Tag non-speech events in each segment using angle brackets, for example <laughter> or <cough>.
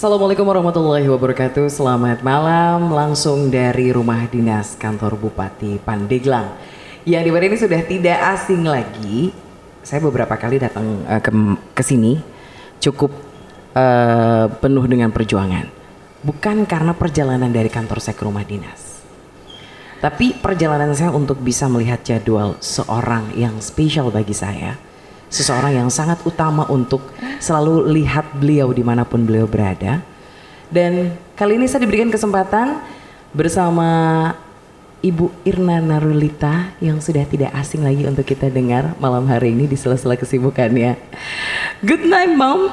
Assalamualaikum warahmatullahi wabarakatuh. Selamat malam langsung dari rumah dinas kantor Bupati Pandeglang. Yang di ini sudah tidak asing lagi. Saya beberapa kali datang uh, ke ke sini cukup uh, penuh dengan perjuangan. Bukan karena perjalanan dari kantor saya ke rumah dinas. Tapi perjalanan saya untuk bisa melihat jadwal seorang yang spesial bagi saya seseorang yang sangat utama untuk selalu lihat beliau di mana pun beliau berada. Dan kali ini saya diberikan kesempatan bersama Ibu Irna Narulita yang sudah tidak asing lagi untuk kita dengar malam hari ini di sela-sela kesibukannya. Good night, Mom.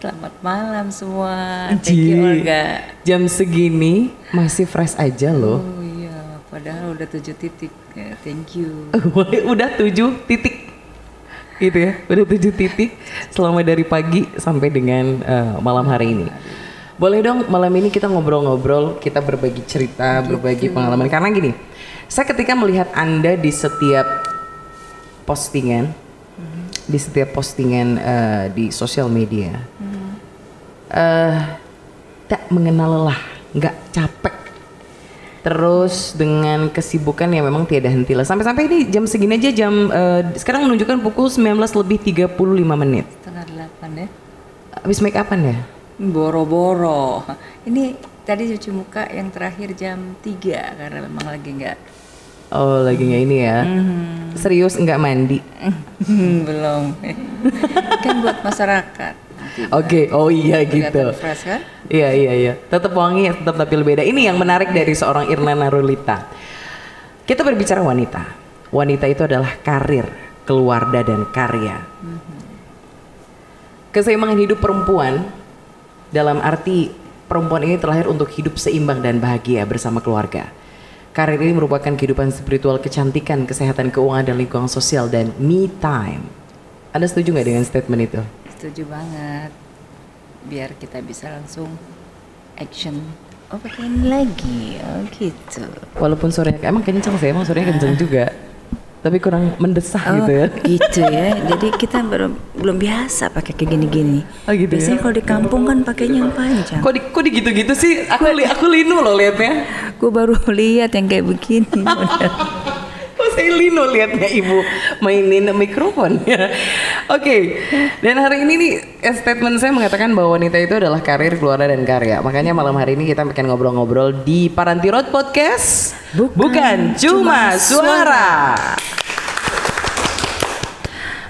Selamat malam semua. Thank you, Olga. Jam segini masih fresh aja loh. Oh iya, padahal udah tujuh titik. Thank you. <laughs> udah tujuh titik gitu ya udah tujuh titik selama dari pagi sampai dengan uh, malam hari ini boleh dong malam ini kita ngobrol-ngobrol kita berbagi cerita gitu. berbagi pengalaman karena gini saya ketika melihat anda di setiap postingan mm-hmm. di setiap postingan uh, di sosial media mm-hmm. uh, tak mengenal lelah nggak capek Terus dengan kesibukan yang memang tiada henti lah. Sampai-sampai ini jam segini aja jam uh, sekarang menunjukkan pukul 19 lebih 35 menit. Setengah delapan ya. Habis make upan ya? Boro-boro. Ini tadi cuci muka yang terakhir jam 3 karena memang lagi nggak Oh lagi nggak ini ya? Mm-hmm. Serius nggak mandi? <laughs> Belum. kan buat masyarakat. Oke, okay. oh iya gitu. Fresh kan? Iya iya iya. Tetap wangi, tetap tampil beda. Ini yang menarik dari seorang Irna Narulita. Kita berbicara wanita. Wanita itu adalah karir, keluarga dan karya. Mm-hmm. Keseimbangan hidup perempuan dalam arti perempuan ini terlahir untuk hidup seimbang dan bahagia bersama keluarga. Karir ini merupakan kehidupan spiritual, kecantikan, kesehatan, keuangan, dan lingkungan sosial, dan me time. Anda setuju nggak dengan statement itu? Setuju banget. Biar kita bisa langsung action. Oh pakai ini lagi. Oh gitu. Walaupun suaranya emang kenceng sih emang suaranya kenceng juga. Tapi kurang mendesah oh, gitu ya. gitu ya. Jadi kita belum belum biasa pakai kayak gini-gini. Oh, gitu ya? biasanya ya? kalau di kampung kan pakainya yang panjang. Kok di kok di gitu-gitu sih? Aku li aku linu loh liatnya. Gue baru lihat yang kayak begini <laughs> saya lino liatnya ibu mainin mikrofon ya. <laughs> Oke, okay. dan hari ini nih statement saya mengatakan bahwa wanita itu adalah karir, keluarga dan karya. Makanya malam hari ini kita akan ngobrol-ngobrol di Paranti Road Podcast. Bukan, Bukan cuma suara.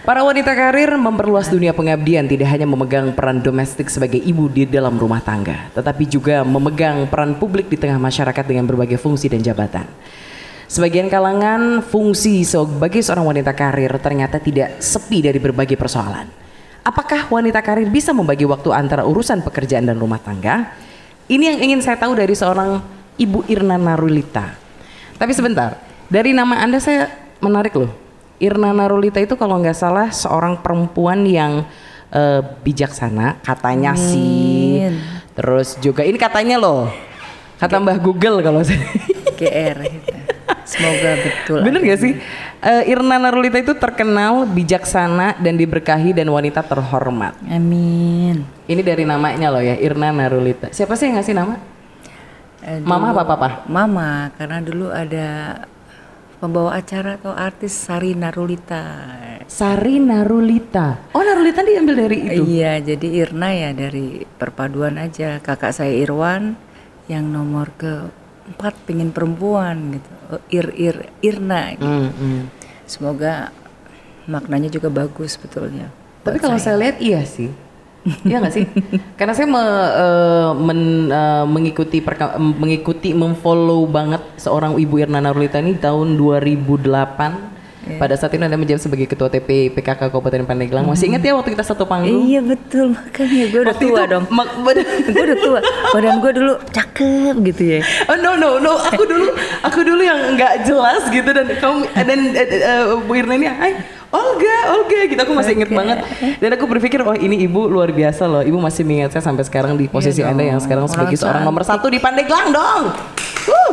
Para wanita karir memperluas dunia pengabdian tidak hanya memegang peran domestik sebagai ibu di dalam rumah tangga, tetapi juga memegang peran publik di tengah masyarakat dengan berbagai fungsi dan jabatan. Sebagian kalangan fungsi sebagai seorang wanita karir ternyata tidak sepi dari berbagai persoalan. Apakah wanita karir bisa membagi waktu antara urusan pekerjaan dan rumah tangga? Ini yang ingin saya tahu dari seorang Ibu Irna Narulita. Tapi sebentar, dari nama Anda saya menarik loh. Irna Narulita itu kalau nggak salah seorang perempuan yang uh, bijaksana, katanya Amin. sih. Terus juga ini katanya loh, kata Mbah Google kalau saya. GR. Gitu. Semoga betul. Bener gak sih? Uh, Irna Narulita itu terkenal, bijaksana, dan diberkahi dan wanita terhormat. Amin. Ini dari namanya loh ya, Irna Narulita. Siapa sih yang ngasih nama? Uh, Mama apa papa? Mama, karena dulu ada pembawa acara atau artis Sari Narulita. Sari Narulita. Oh Narulita diambil dari itu? Iya, jadi Irna ya dari perpaduan aja. Kakak saya Irwan yang nomor ke empat pengen perempuan gitu oh, ir ir Irna gitu. Mm, mm. semoga maknanya juga bagus betulnya tapi kalau saya. saya lihat iya sih Iya gak sih? <laughs> Karena saya me, uh, men, uh, mengikuti perka, mengikuti memfollow banget seorang Ibu Irna Narulita ini tahun 2008 Yeah. Pada saat ini Anda menjawab sebagai ketua TP PKK Kabupaten Pandeglang. Masih ingat ya waktu kita satu panggung? Iya betul, makanya gue udah waktu tua itu, dong. gue udah tua. Badan gue dulu cakep gitu ya. Oh no no no, aku dulu aku dulu yang nggak jelas gitu dan kamu dan uh, Bu Irna ini, Hai, Olga, Olga gitu aku masih inget banget dan aku berpikir oh ini ibu luar biasa loh ibu masih mengingat saya sampai sekarang di posisi iya anda yang sekarang sebagai seorang nomor satu di Pandeglang dong. Uh.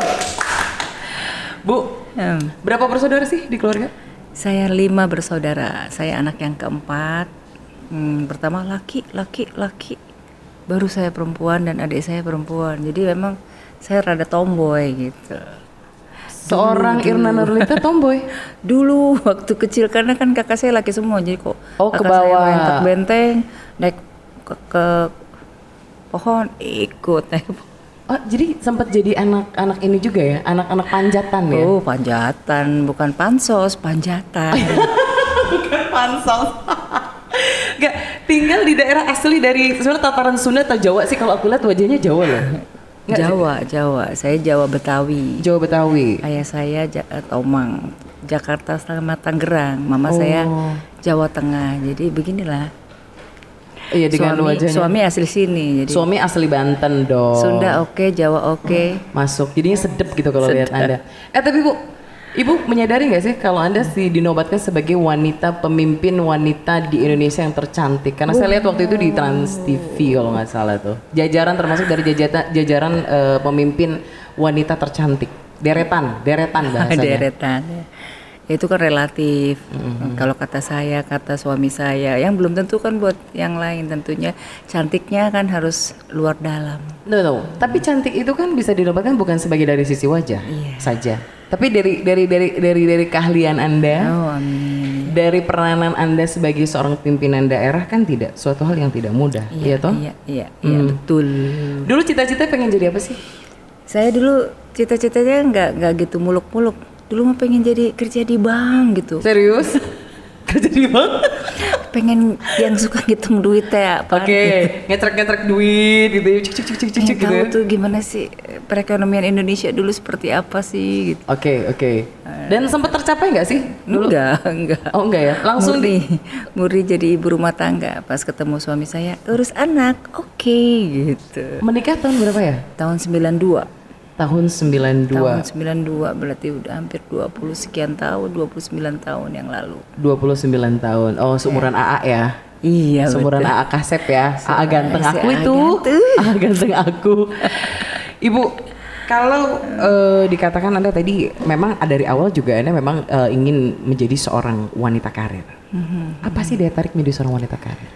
Bu, Hmm. Berapa bersaudara sih di keluarga? Saya lima bersaudara. Saya anak yang keempat. Hmm, pertama laki, laki, laki. baru saya perempuan dan adik saya perempuan. Jadi memang saya rada tomboy gitu. Seorang Irna Nurlita <laughs> tomboy. Dulu waktu kecil karena kan kakak saya laki semua jadi kok Oh, ke kakak saya bawah. main tak benteng naik ke, ke pohon ikut naik ke pohon. Oh, jadi sempat jadi anak-anak ini juga ya, anak-anak panjatan ya. Oh panjatan bukan pansos panjatan. <laughs> Bukan pansos. <laughs> Gak, tinggal di daerah asli dari sebenarnya tataran Sunda atau Jawa sih kalau aku lihat wajahnya Jawa loh. Nggak sih? Jawa Jawa saya Jawa Betawi. Jawa Betawi. Ayah saya Ja- eh, Tomang, Jakarta sama Tangerang. Mama saya Oh. Jawa Tengah. Jadi beginilah. Iya dengan suami, wajahnya. suami asli sini. Jadi Suami asli Banten dong. Sunda oke, Jawa oke. Masuk. Jadinya sedep gitu kalau lihat. Anda. Eh tapi Bu, Ibu menyadari nggak sih kalau Anda sih dinobatkan sebagai wanita pemimpin wanita di Indonesia yang tercantik? Karena saya lihat waktu itu di Trans TV kalau nggak salah tuh. Jajaran termasuk dari jajata, jajaran eh, pemimpin wanita tercantik. Deretan, deretan <laughs> bahasanya. Deretan. ya. Itu kan relatif. Kalau kata saya, kata suami saya, yang belum tentu kan buat yang lain tentunya cantiknya kan harus luar dalam. No, no. Tapi cantik itu kan bisa dinobatkan bukan sebagai dari sisi wajah Iya. saja. Tapi dari dari dari dari dari keahlian Anda, Oh, amin. dari peranan Anda sebagai seorang pimpinan daerah kan tidak suatu hal yang tidak mudah, iya toh? Iya, iya, iya betul. Dulu cita-cita pengen jadi apa sih? Saya dulu cita-citanya nggak nggak gitu muluk-muluk. Dulu mah pengen jadi kerja di bank gitu. Serius? <laughs> Kerja di bank? Pengen yang suka ngitung duit ya. Oke, ngetrek-ngetrek duit gitu ya, cik cik cik cik Pengen gitu. tahu ya. tuh gimana sih perekonomian Indonesia dulu seperti apa sih gitu. Oke, oke. Dan sempat tercapai nggak sih? Dulu? Enggak, <laughs> enggak. Oh enggak ya? Langsung di Murni, Murni jadi ibu rumah tangga pas ketemu suami saya urus anak oke gitu menikah tahun berapa ya? tahun 92 Tahun 92. tahun 92 berarti udah hampir 20 sekian tahun 29 tahun yang lalu 29 tahun. Oh, seumuran AA ya. iya Seumuran betul. AA Kasep ya. AA ganteng aku AA itu. ganteng. <laughs> AA ganteng aku. Ibu, kalau eh, dikatakan Anda tadi memang dari awal juga Anda memang eh, ingin menjadi seorang wanita karir. Mhm. Apa sih daya tarik menjadi seorang wanita karir?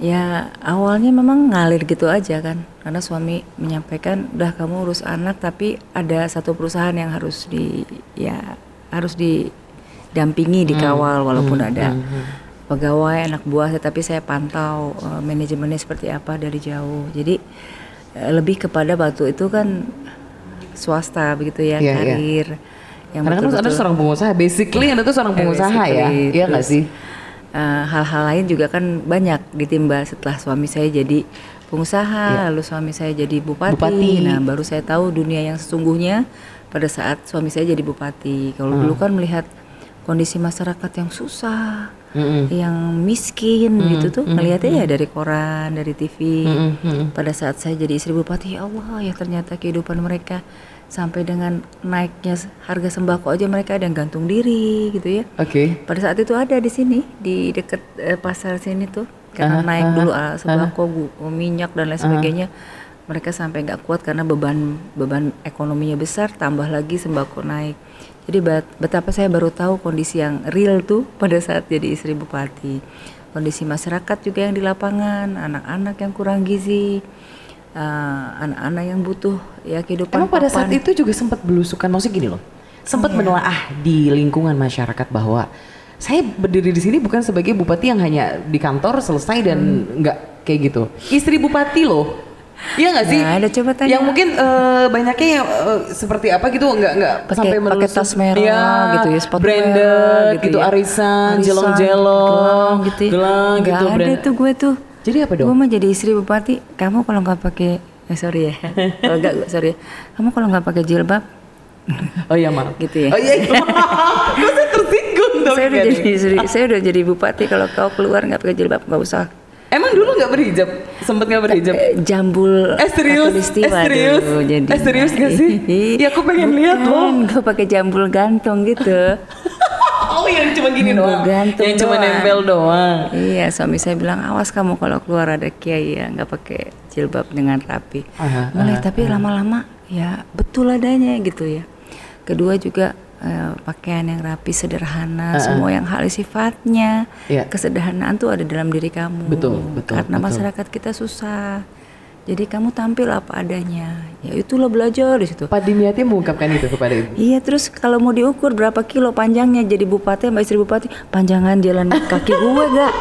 Ya awalnya memang ngalir gitu aja kan karena suami menyampaikan udah kamu urus anak tapi ada satu perusahaan yang harus di ya harus didampingi dikawal walaupun ada pegawai anak buah tetapi saya pantau eh, manajemennya seperti apa dari jauh jadi eh, lebih kepada waktu itu kan swasta begitu ya Iya, iya. karir yang Karena kan Anda betul-betul- seorang pengusaha. Basically Anda tuh seorang Eh, pengusaha ya. Iya nggak Eh, hal-hal lain juga kan banyak ditimba setelah suami saya jadi pengusaha, lalu suami saya jadi bupati. Bupati. Nah, baru saya tahu dunia yang sesungguhnya pada saat suami saya jadi bupati. Kalau Hmm. dulu kan melihat kondisi masyarakat yang susah, Mm-mm. yang miskin gitu tuh ngelihatnya ya dari koran, dari TV. Mm-mm. Pada saat saya jadi istri bupati, ya Allah ya ternyata kehidupan mereka sampai dengan naiknya harga sembako aja mereka ada yang gantung diri gitu ya. Oke. Pada saat itu ada di sini di dekat eh, pasar sini tuh karena Ah, naik dulu ah, sembako, gu- minyak dan lain sebagainya. Mereka sampai nggak kuat karena beban beban ekonominya besar, tambah lagi sembako naik. Jadi bet- betapa saya baru tahu kondisi yang real tuh pada saat jadi istri bupati. Kondisi masyarakat juga yang di lapangan, anak-anak yang kurang gizi, eh, anak-anak yang butuh ya kehidupan. Emang pada saat papan. itu juga sempat belusukan, maksudnya gini loh, sempat menelaah di lingkungan masyarakat bahwa saya berdiri di sini bukan sebagai bupati yang hanya di kantor selesai dan nggak kayak gitu. Istri bupati loh. Iya nggak sih? Nah, ada coba tanya. Yang mungkin eh, banyaknya yang eh, seperti apa gitu nggak nggak sampai pakai tas merah Iya, gitu ya, sepatu branded merah gitu, gitu ya. arisan, jelong-jelong, gelang gitu ya. gelang Nggak gitu. ada brand- tuh gue tuh. Jadi apa dong? Gue mah jadi istri bupati, kamu kalau nggak pakai eh, sorry ya, <laughs> kalau nggak sorry, ya. kamu kalau nggak pakai jilbab, Oh iya maaf. Gitu ya. Oh iya, iya. <laughs> Kok saya tersinggung dong. saya udah jadi istri, saya udah jadi bupati kalau kau keluar nggak pakai jilbab nggak usah. Emang dulu nggak berhijab? Sempet nggak berhijab? Eh, jambul Eh serius? Eh serius? dulu jadi. Eh serius gak sih? <laughs> Ya aku pengen lihat loh. Gue pakai jambul gantung gitu. Oh yang cuma gini doang? gantung Yang cuma nempel doang? Iya, suami saya bilang awas kamu kalau keluar ada kiai ya nggak pakai jilbab dengan rapi. Aha, Mulai tapi lama-lama ya betul adanya gitu ya. Kedua juga eh, pakaian yang rapi, sederhana, semua yang hal sifatnya, Iya. kesederhanaan tuh ada dalam diri kamu. Betul, betul, Karena betul. masyarakat kita susah. Jadi kamu tampil apa adanya. Ya itulah belajar di situ. Pak Dimiati mengungkapkan itu kepada ibu. Iya terus kalau mau diukur berapa kilo panjangnya jadi bupati sama istri bupati panjangan jalan kaki gue gak?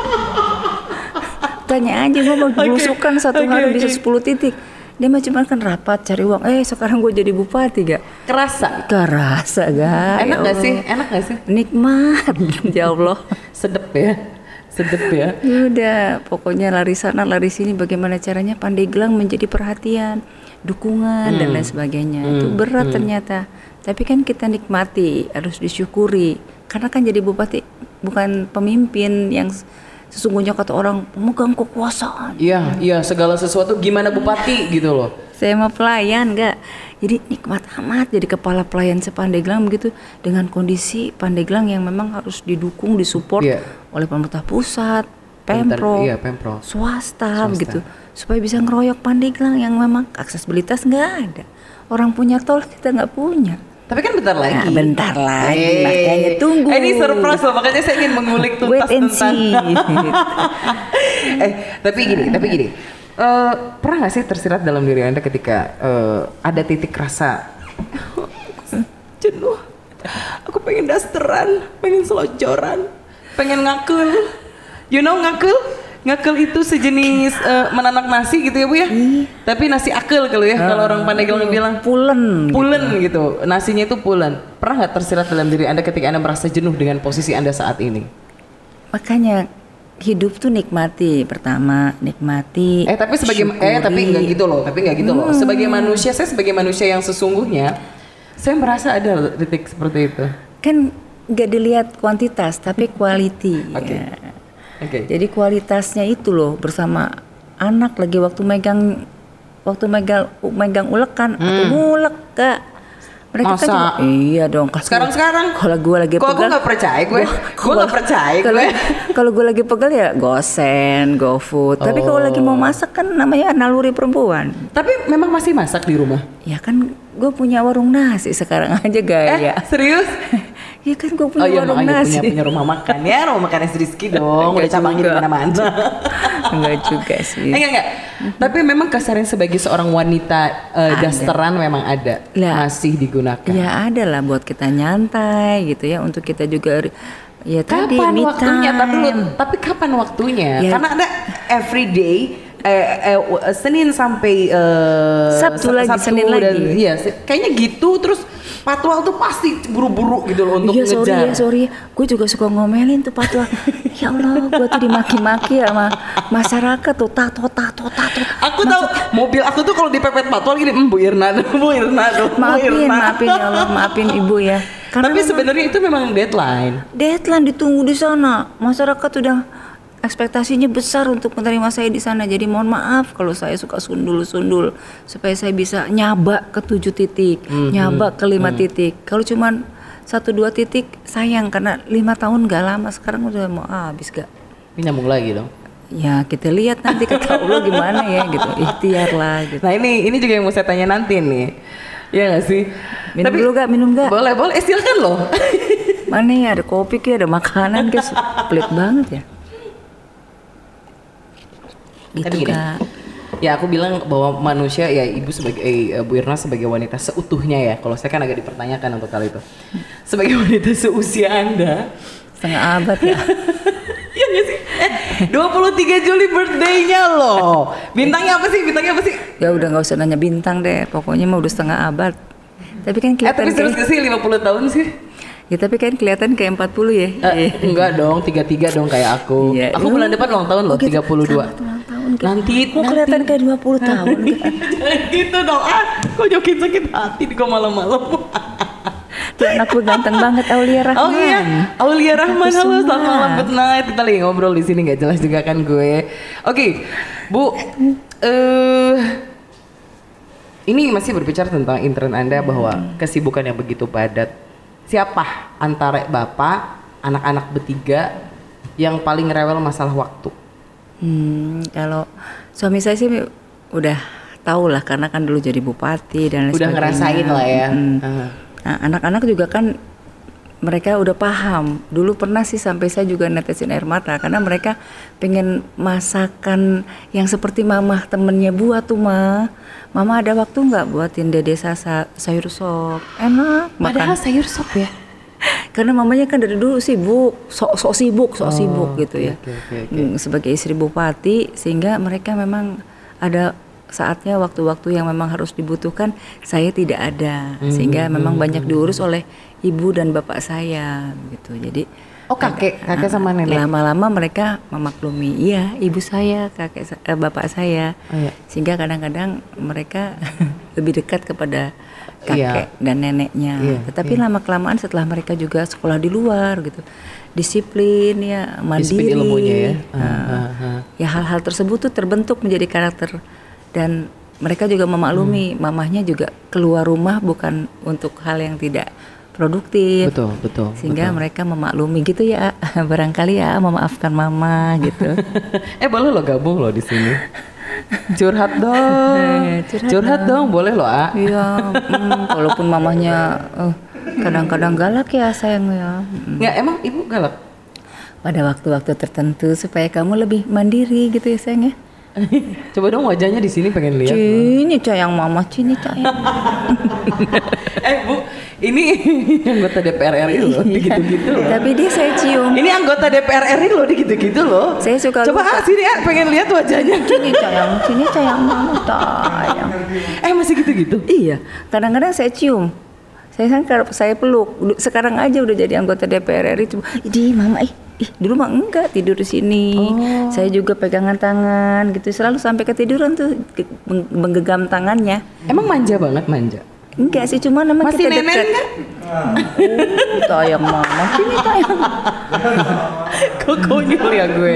Tanya aja gue mau belusukan satu Oke, hari oke. bisa 10 titik. Dia mah cuma kan rapat cari uang. Eh sekarang gue jadi bupati gak? Kerasa. Kerasa gak? Enak Ya gak sih? Enak gak sih? Nikmat <laughs> ya Allah. Sedep ya. Sedep ya. Ya udah, pokoknya lari sana lari sini bagaimana caranya Pandeglang menjadi perhatian, dukungan dan lain sebagainya. Itu berat ternyata. Tapi kan kita nikmati, harus disyukuri. Karena kan jadi bupati bukan pemimpin yang sesungguhnya kata orang pemegang kekuasaan. Iya, iya segala sesuatu gimana bupati gitu loh. Saya mah pelayan enggak. Jadi nikmat amat jadi kepala pelayan sepandeglang begitu dengan kondisi Pandeglang yang memang harus didukung, disupport Iya. oleh pemerintah pusat, pemprov, iya, Pemprov. swasta, Swasta. begitu supaya bisa ngeroyok Pandeglang yang memang aksesibilitas nggak ada. Orang punya tol kita nggak punya. Tapi kan bentar lagi. Nah, bentar lagi, Eh, makanya tunggu. eh, Ini surprise loh, makanya saya ingin mengulik tuntas Wait and tentang. see. <laughs> eh, tapi gini, tapi gini. Eh, pernah gak sih tersirat dalam diri anda ketika eh, ada titik rasa jenuh? Aku pengen dasteran, pengen selonjoran, pengen ngakul. You know ngakul? Ngakul itu sejenis eh, menanak nasi gitu ya bu ya? Tapi nasi akil kalau ya, kalau orang Pandeglang bilang Pulen. pulen gitu nasinya itu pulen pernah nggak tersirat dalam diri anda ketika anda merasa jenuh dengan posisi anda saat ini Makanya hidup tuh nikmati pertama nikmati. eh tapi sebagai eh tapi nggak gitu loh tapi nggak gitu loh sebagai manusia saya sebagai manusia yang sesungguhnya saya merasa ada titik seperti itu kan nggak dilihat kuantitas tapi quality. Oke. Ya. Oke Jadi kualitasnya itu loh bersama anak lagi waktu megang waktu megang megang ulekan atau ngulek kak. Mereka kan Hmm. Masa? juga, iya dong. Sekarang sekarang kalau gue lagi kok aku pegal, nggak percaya gue gue nggak percaya kalau gue <laughs> kalau gue lagi pegal ya gosen, gofood. Tapi kalau lagi mau masak kan namanya naluri perempuan. tapi memang masih masak di rumah Ya kan gue punya warung nasi sekarang <laughs> aja eh gaya. serius <laughs> Ya kan gue Oh punya iya warung nasi. punya punya rumah makan ya rumah makan es Rizky <laughs> dong udah cabangin di mana-mana <laughs> Enggak juga sih. Enggak enggak. Tapi memang kasarnya sebagai seorang wanita eh, Ada. dasteran memang ada Lah. masih digunakan. Ya ada lah buat kita nyantai gitu ya untuk kita juga ya tadi Kapan me waktunya? Tapi tapi kapan waktunya? Ya. Karena ada everyday eh, eh, w- Senin sampai eh, Sabtu lagi, Senin dan- lagi. Iya, kayaknya gitu terus patwal tuh pasti buru-buru gitu loh untuk Iya sorry ngejar. ya sorry Gue juga suka ngomelin tuh patwa Ya Allah gue tuh dimaki-maki sama masyarakat tuh Tato tato tato Aku tahu mobil aku tuh kalau dipepet patwal gini, "Hmm, Bu Irna, <laughs> Bu Irna, Bu Maafin Irna." maafin ya Allah Maafin ibu ya Karena Tapi sebenarnya itu memang deadline. deadline ditunggu di sana Masyarakat udah ekspektasinya besar untuk menerima saya di sana jadi mohon maaf kalau saya suka sundul-sundul supaya saya bisa nyaba ke tujuh titik nyaba ke lima titik kalau cuman satu dua titik sayang karena lima tahun gak lama sekarang udah mau habis gak Ini nyambung lagi dong. ya kita lihat nanti kata Allah gimana ya gitu ikhtiar lah gitu Nah ini ini juga yang mau saya tanya nanti nih. Iya gak sih? minum dulu gak minum gak Boleh, boleh. Eh, silakan loh. mana ya ada kopi kayak ada makanan guys pelit banget ya Tapi gitu gini, kak Ya aku bilang bahwa manusia ya ibu sebagai eh, Bu Irna sebagai wanita seutuhnya ya. Kalau saya kan agak dipertanyakan untuk kali itu. Sebagai wanita seusia Anda. setengah abad ya <laughs> Iya gak sih? Eh, 23 Juli birthday-nya loh. Bintangnya apa sih? Bintangnya apa sih? Ya udah nggak usah nanya bintang deh, pokoknya mah udah setengah abad. Tapi kan Eh kelihatan tapi serius kayak, gak sih 50 tahun sih? ya tapi kan kelihatan kayak 40 ya. Eh, enggak dong, 33 dong kayak aku. Iya. Aku bulan depan ulang tahun loh, Oh gitu, 32. selamat Kak. Nanti, Kok kelihatan kayak 20 tahun? Jangan <laughs> gitu dong. Ah, kok jokin sakit hati di malam-malam. <laughs> Tuh anakku ganteng banget Aulia Rahman. Oh iya, Aulia Rahman, halo selamat malam, good night. Kita lagi ngobrol di sini nggak jelas juga kan gue. Oke, Bu, eh ini masih berbicara tentang intern Anda bahwa kesibukan yang begitu padat. Siapa antara Bapak, anak-anak bertiga yang paling rewel masalah waktu? Hmm, kalau suami saya sih udah tahu lah karena kan dulu jadi bupati dan lain Udah sebagainya. ngerasain lah ya. Hmm. Ah. Nah, anak-anak juga kan mereka udah paham. Dulu pernah sih sampai saya juga netesin air mata karena mereka pengen masakan yang seperti mama temennya buat tuh mah. Mama ada waktu nggak buatin dede sasa sayur sop? Enak makan. Padahal sayur sop ya. <laughs> Karena mamanya kan dari dulu sibuk, sok sok sibuk, sok Oh, sibuk gitu ya. oke, oke, oke. Mm, Sebagai istri bupati sehingga mereka memang ada saatnya waktu-waktu yang memang harus dibutuhkan saya tidak ada Hmm, sehingga memang banyak diurus oleh ibu dan bapak saya gitu. Jadi Oh kakek, kakek sama nenek. lama-lama mereka memaklumi, iya ibu saya, kakek eh, bapak saya, Oh, iya. sehingga kadang-kadang mereka <laughs> lebih dekat kepada Kakek dan neneknya. Iya, Tetapi lama kelamaan setelah mereka juga sekolah di luar gitu, disiplin ya, mandiri, ilmunya ya. Ah, ah, ah. ya hal-hal tersebut tuh terbentuk menjadi karakter dan mereka juga memaklumi Hmm. mamahnya juga keluar rumah bukan untuk hal yang tidak produktif Betul, betul. sehingga mereka memaklumi gitu ya <laughs> barangkali ya memaafkan mama gitu <laughs> eh boleh lo gabung lo di sini. <laughs> Curhat dong. Eh, curhat curhat dong, boleh lo, A. iya mm, walaupun mamahnya eh, kadang-kadang galak ya sayang ya Mm. Nggak, emang ibu galak? pada waktu-waktu tertentu supaya kamu lebih mandiri gitu ya sayang ya <laughs> Coba dong wajahnya di sini pengen lihat. Cini sayang mama, cini sayang. <laughs> eh bu, ini <laughs> anggota DPR RI loh, gitu-gitu loh. Tapi dia saya cium. Ini anggota DPR RI loh, gitu-gitu loh. Saya suka Coba lupa. ah, sini ah, pengen lihat wajahnya. Cini sayang, cini sayang mama sayang. Eh masih gitu-gitu. Iya, kadang-kadang saya cium. Saya kan saya peluk. Sekarang aja udah jadi anggota DPR RI cuma, "Ih, mama ih, ih dulu mah enggak tidur di sini." Saya juga pegangan tangan gitu. Selalu sampai ketiduran tuh ge- meng- menggenggam tangannya. Emang manja banget manja. Enggak sih, cuma memang Masih kita nenek dekat. nggak? Oh, sayang mama, cini sayang. Kok konyol ya gue.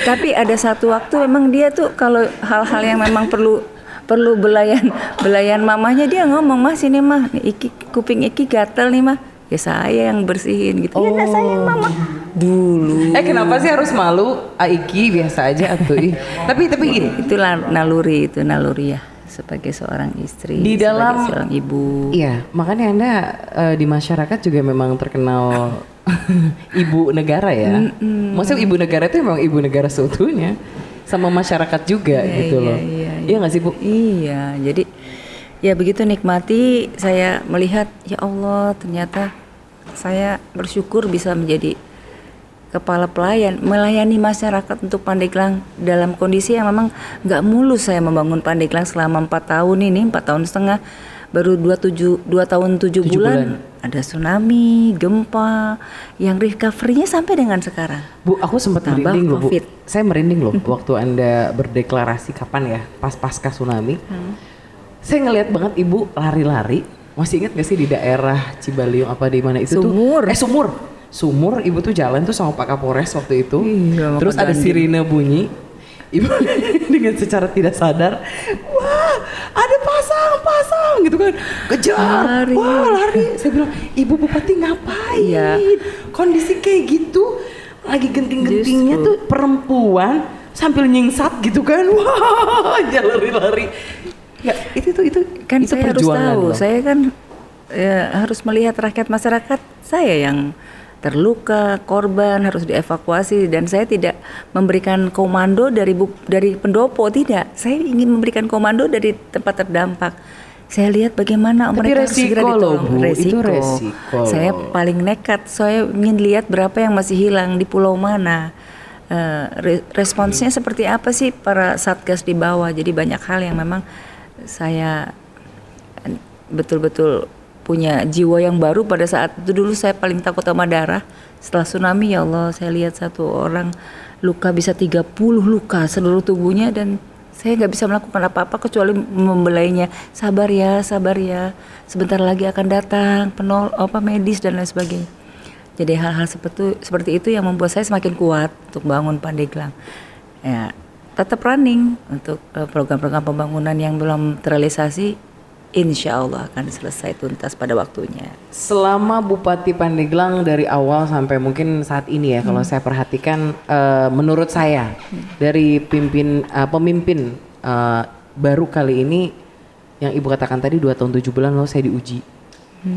Tapi ada satu waktu memang dia tuh kalau hal-hal yang memang perlu perlu belayan belayan mamahnya dia ngomong mah sini mah iki kuping iki gatel nih mah ya saya yang bersihin gitu ya nah, sayang mama dulu Eh kenapa sih harus malu? Aiki biasa aja atuh. ih. tapi tapi gini, itu naluri itu naluri ya sebagai seorang istri Di sebagai dalam- seorang ibu Iya, makanya Anda eh, di masyarakat juga memang terkenal <laughs> ibu negara ya. Maksudnya ibu negara itu memang ibu negara seutuhnya sama masyarakat juga Iya, gitu iya, loh. iya, Iya nggak sih Bu? Iya, jadi ya begitu nikmati saya melihat ya Allah ternyata saya bersyukur bisa menjadi kepala pelayan melayani masyarakat untuk Pandeglang dalam kondisi yang memang nggak mulus saya membangun Pandeglang selama empat tahun ini empat tahun setengah baru dua tujuh dua tahun tujuh Tujuh bulan, ada tsunami gempa yang recovery-nya sampai dengan sekarang Bu, aku sempat merinding loh, Bu. Saya merinding loh <laughs> waktu Anda berdeklarasi kapan ya, pas pasca tsunami. Hmm. Saya ngelihat banget Ibu lari-lari. Masih ingat gak sih di daerah Cibaliung apa di mana itu Sumur. tuh? Eh Sumur. Sumur, Ibu tuh jalan tuh sama Pak Kapolres waktu itu. Iya, sama Terus ada sirine bunyi. Ibu <laughs> dengan secara tidak sadar, wah ada pasang-pasang gitu kan, kejar, Lari. wah lari. Saya bilang, ibu bupati ngapain? Iya. Kondisi kayak gitu, lagi genting-gentingnya tuh perempuan sambil nyingsat gitu kan, <laughs> wah dia lari-lari. Ya itu tuh itu kan itu saya harus tahu. loh. saya kan ya, harus melihat rakyat masyarakat saya yang terluka korban harus dievakuasi. Dan saya tidak memberikan komando dari bu- dari pendopo tidak. Saya ingin memberikan komando dari tempat terdampak. Saya lihat bagaimana Tapi mereka segera resiko loh, ditolong. Bu. Itu resiko. saya paling nekat. Saya ingin lihat berapa yang masih hilang di pulau mana. Re- responsnya seperti apa sih para satgas di bawah? Jadi banyak hal yang memang saya betul-betul punya jiwa yang baru pada saat itu. Dulu saya paling takut sama darah. Setelah tsunami ya Allah saya lihat satu orang luka bisa 30 luka seluruh tubuhnya dan saya nggak bisa melakukan apa-apa kecuali membelainya. Sabar ya sabar ya. Sebentar lagi akan datang penol apa medis dan lain sebagainya. Jadi hal-hal seperti seperti itu yang membuat saya semakin kuat untuk bangun Pandeglang. Ya tetap running untuk eh, program-program pembangunan yang belum terrealisasi insya Allah akan selesai tuntas pada waktunya Selama Bupati Pandeglang dari awal sampai mungkin saat ini ya, kalau saya perhatikan, eh, menurut saya dari pimpin eh, pemimpin eh, baru kali ini yang ibu katakan tadi dua tahun tujuh bulan loh saya diuji,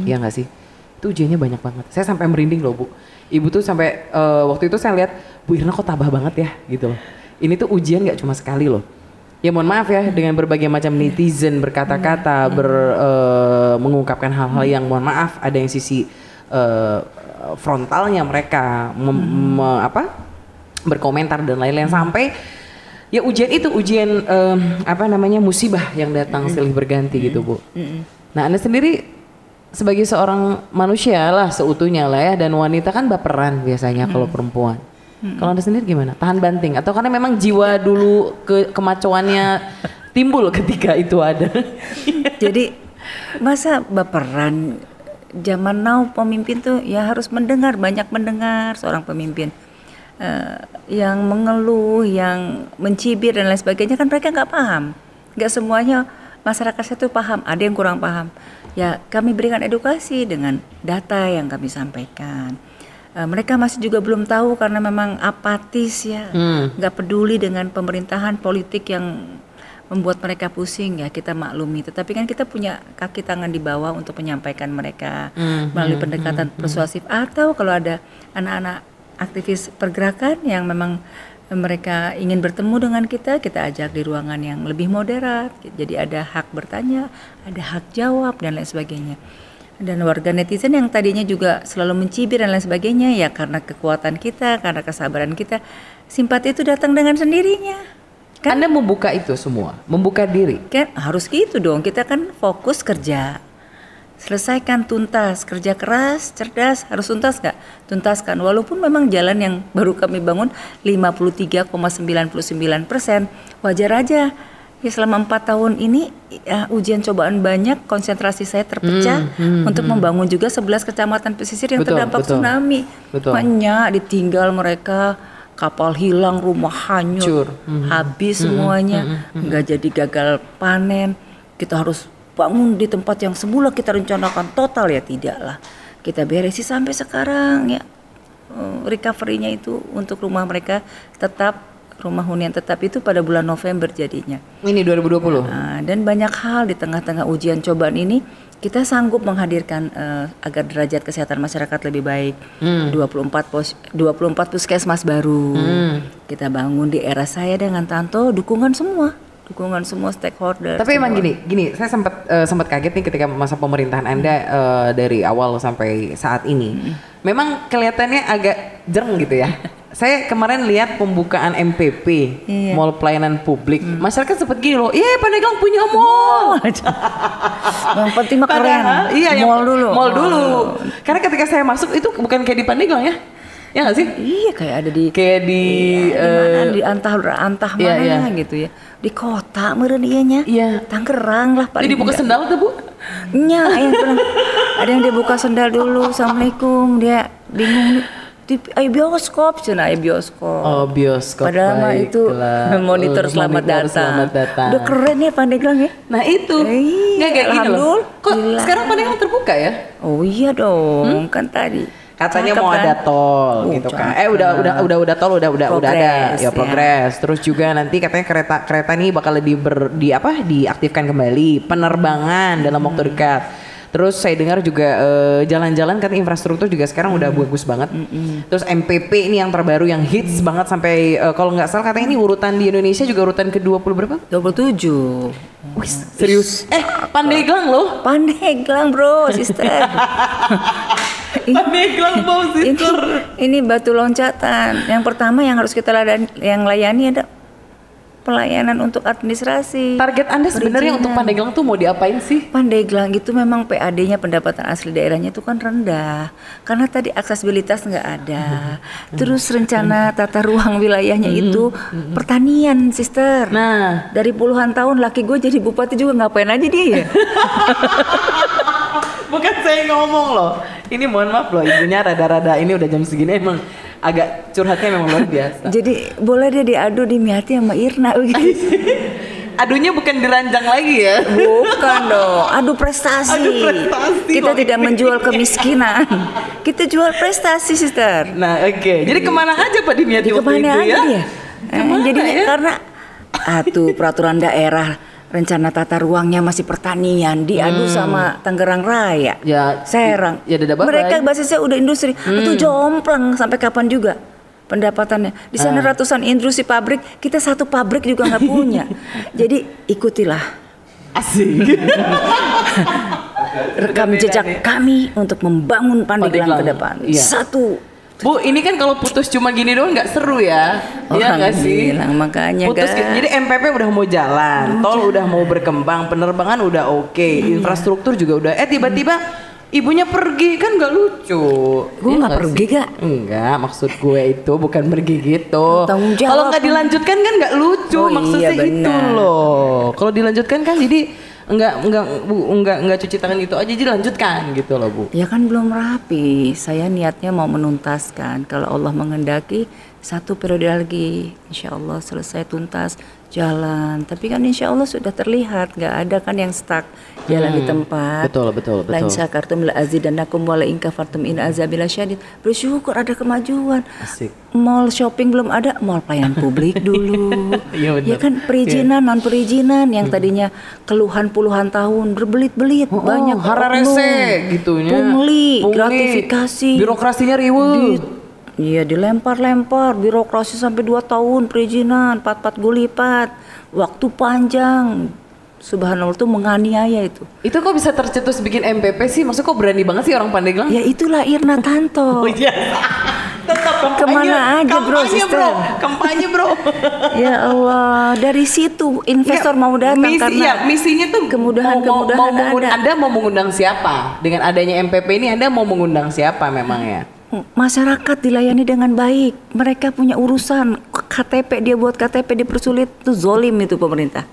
ya nggak sih? Itu itu ujiannya banyak banget. Saya sampai merinding loh bu. Ibu tuh sampai uh, waktu itu saya lihat Bu Irna kok tabah banget ya gitu loh. Ini tuh ujian nggak cuma sekali loh. Ya mohon maaf ya dengan berbagai macam netizen berkata-kata, ber uh, mengungkapkan hal-hal yang mohon maaf ada yang sisi uh, frontalnya mereka mem, me, apa berkomentar dan lain-lain sampai ya ujian itu ujian um, apa namanya musibah yang datang silih berganti gitu bu. Nah anda sendiri sebagai seorang manusia lah seutuhnya lah ya dan wanita kan baperan biasanya kalau perempuan. Hmm. Kalau anda sendiri gimana? Tahan banting atau karena memang jiwa dulu ke kemacoannya timbul ketika itu ada? <laughs> Jadi masa baperan zaman now pemimpin tuh ya harus mendengar banyak mendengar seorang pemimpin uh, yang mengeluh, yang mencibir dan lain sebagainya kan mereka nggak paham, nggak semuanya masyarakat saya tuh paham, ada yang kurang paham ya kami berikan edukasi dengan data yang kami sampaikan. Uh, mereka masih juga belum tahu karena memang apatis ya, hmm. nggak hmm. peduli dengan pemerintahan politik yang membuat mereka pusing ya kita maklumi. Tetapi kan kita punya kaki tangan di bawah untuk menyampaikan mereka hmm. melalui hmm, pendekatan hmm. persuasif atau kalau ada anak-anak aktivis pergerakan yang memang mereka ingin bertemu dengan kita, kita ajak di ruangan yang lebih moderat. Jadi ada hak bertanya, ada hak jawab dan lain sebagainya. Dan warga netizen yang tadinya juga selalu mencibir dan lain sebagainya ya karena kekuatan kita, karena kesabaran kita, simpati itu datang dengan sendirinya. Kan? Anda membuka itu semua, membuka diri. Kan harus gitu dong. Kita kan fokus kerja selesaikan tuntas kerja keras cerdas harus tuntas nggak tuntaskan walaupun memang jalan yang baru kami bangun 53,99 persen wajar aja ya selama empat tahun ini ya, ujian cobaan banyak konsentrasi saya terpecah hmm, hmm, untuk hmm. membangun juga 11 kecamatan pesisir yang betul, terdampak betul, tsunami. Betul. banyak ditinggal mereka kapal hilang rumah hanyut hmm, habis hmm, semuanya. hmm, hmm, nggak hmm, jadi gagal panen. Kita harus bangun di tempat yang semula kita rencanakan. Total ya tidak lah kita beresi sampai sekarang ya. Eh, recovery-nya itu untuk rumah mereka tetap rumah hunian tetap itu pada bulan November jadinya. Ini 2020. Nah, dan banyak hal di tengah-tengah ujian cobaan ini kita sanggup menghadirkan uh, agar derajat kesehatan masyarakat lebih baik. Hmm. 24 pos 24 puskesmas baru. Hmm. Kita bangun di era saya dengan Tanto dukungan semua dukungan semua stakeholder. Tapi semua. emang gini, gini, saya sempat uh, sempat kaget nih ketika masa pemerintahan Anda hmm. uh, dari awal sampai saat ini. Hmm. Memang kelihatannya agak jereng gitu ya. <laughs> saya kemarin lihat pembukaan MPP, iya. Mall Pelayanan Publik. Hmm. Masyarakat sempat gini loh, iya Pandeglang punya mall. <laughs> yang penting mah keren. Iya, mall dulu. Mall dulu. Karena ketika saya masuk itu bukan kayak di Pandeglang ya ya gak sih? Iya kayak ada di kayak di iya, uh, di, mana, di antah antah iya, mana iya. gitu ya. Di kota meren iya nya. Iya. Tangerang lah paling. Jadi dibuka sendal tuh Bu? Nya, yang ada yang dia buka sendal dulu. Assalamualaikum. Dia bingung di ayo bioskop cina ayo bioskop oh bioskop padahal mah itu <laughs> monitor, selamat, monitor datang. selamat datang udah keren ya Pandeglang ya nah itu nggak kayak gini loh kok sekarang Pandeglang terbuka ya oh iya dong hmm? kan tadi katanya Cakep, mau kan? ada tol uh, gitu kan. Eh udah udah udah udah tol udah udah udah ada ya progres. Ya. Terus juga nanti katanya kereta kereta ini bakal di ber, di apa diaktifkan kembali penerbangan dalam waktu dekat. Terus saya dengar juga uh, jalan-jalan kan infrastruktur juga sekarang udah hmm. bagus banget. Hmm. Terus MPP ini yang terbaru yang hits hmm. banget sampai uh, kalau nggak salah katanya ini urutan di Indonesia juga urutan ke-20 berapa? 27. Wih, serius? Eh, Pandeglang loh. Pandeglang, Bro, sister. <laughs> Pandeglang mau sister. Ini, ini batu loncatan. Yang pertama yang harus kita layani, yang layani ada pelayanan untuk administrasi. Target Anda sebenarnya untuk Pandeglang tuh mau diapain sih? Pandeglang itu memang PAD-nya pendapatan asli daerahnya itu kan rendah. Karena tadi aksesibilitas nggak ada. Hmm. Terus rencana tata ruang wilayahnya hmm. itu hmm. pertanian, sister. Nah, dari puluhan tahun laki gue jadi bupati juga ngapain aja dia ya? <laughs> Bukan saya ngomong loh. Ini mohon maaf loh, ibunya rada-rada ini udah jam segini emang agak curhatnya memang luar biasa. Jadi boleh dia diadu di Miati sama Irna begitu. <laughs> Adunya bukan diranjang lagi ya? Bukan <laughs> dong, adu prestasi. Adu prestasi. Kita tidak menjual kemiskinan. Kita jual prestasi, sister. Nah, oke. Okay. Jadi ke mana aja Pak Dimiati waktu ke mana itu aja ya? Dia? Eh, jadi ya? karena atuh peraturan daerah rencana tata ruangnya masih pertanian diadu sama Tangerang Raya. Ya, Serang. ya bye-bye. Mereka basisnya udah industri. Itu jomplang sampai kapan juga pendapatannya. Di sana ratusan industri pabrik, kita satu pabrik juga nggak punya. <laughs> Jadi ikutilah Asik. <laughs> rekam jejak kami untuk membangun Pandeglang ke depan. Iya. Satu. Bu, ini kan kalau putus cuma gini doang nggak seru ya? Iya nggak sih? Alhamdulillah, makanya, Putus gitu. Jadi MPP udah mau jalan, tol udah mau berkembang, penerbangan udah oke, infrastruktur juga udah. Eh tiba-tiba ibunya pergi kan nggak lucu. Gue Iya nggak nggak pergi, sih? Ga. Enggak, maksud gue itu bukan pergi gitu. Kalau nggak dilanjutkan kan nggak lucu, Oh, iya, maksudnya itu benar. loh. Kalau dilanjutkan kan jadi enggak enggak bu enggak enggak cuci tangan gitu aja jadi lanjutkan gitu loh bu Ya kan belum rapi. Saya niatnya mau menuntaskan. Kalau Allah mengendaki satu periode lagi, insya Allah selesai tuntas jalan. Tapi kan insya Allah sudah terlihat, nggak ada kan yang stuck jalan di tempat. betul betul betul Lain syakartum la azidannakum wa la in kafartum in azabila syadid. Bersyukur ada kemajuan. asik Mall shopping belum ada, mall pelayanan publik dulu. <laughs> Iya, benar. ya kan perizinan non perizinan yang tadinya keluhan puluhan tahun berbelit-belit Oh, banyak hararese gitunya. pungli, Pungli. gratifikasi. Birokrasinya riweuh. Iya dilempar-lempar birokrasi sampai 2 tahun perizinan 4-4 gulipat waktu panjang subhanallah tuh menganiaya itu Itu kok bisa tercetus bikin MPP sih? Maksudnya kok berani banget sih orang Pandeglang? ya itulah Irna Tanto <laughs> Oh iya. Tetap kampanye. Ke mana aja, bro, Kampanye sister. bro. Kampanye bro. <laughs> ya Allah dari situ investor Nggak, mau datang misi, karena ya, misinya tuh kemudahan-kemudahan mau, mau, ada. Anda mau mengundang siapa? Dengan adanya MPP ini Anda mau mengundang siapa memangnya? Masyarakat dilayani dengan baik. Mereka punya urusan KTP dia buat KTP dipersulit itu zolim itu pemerintah.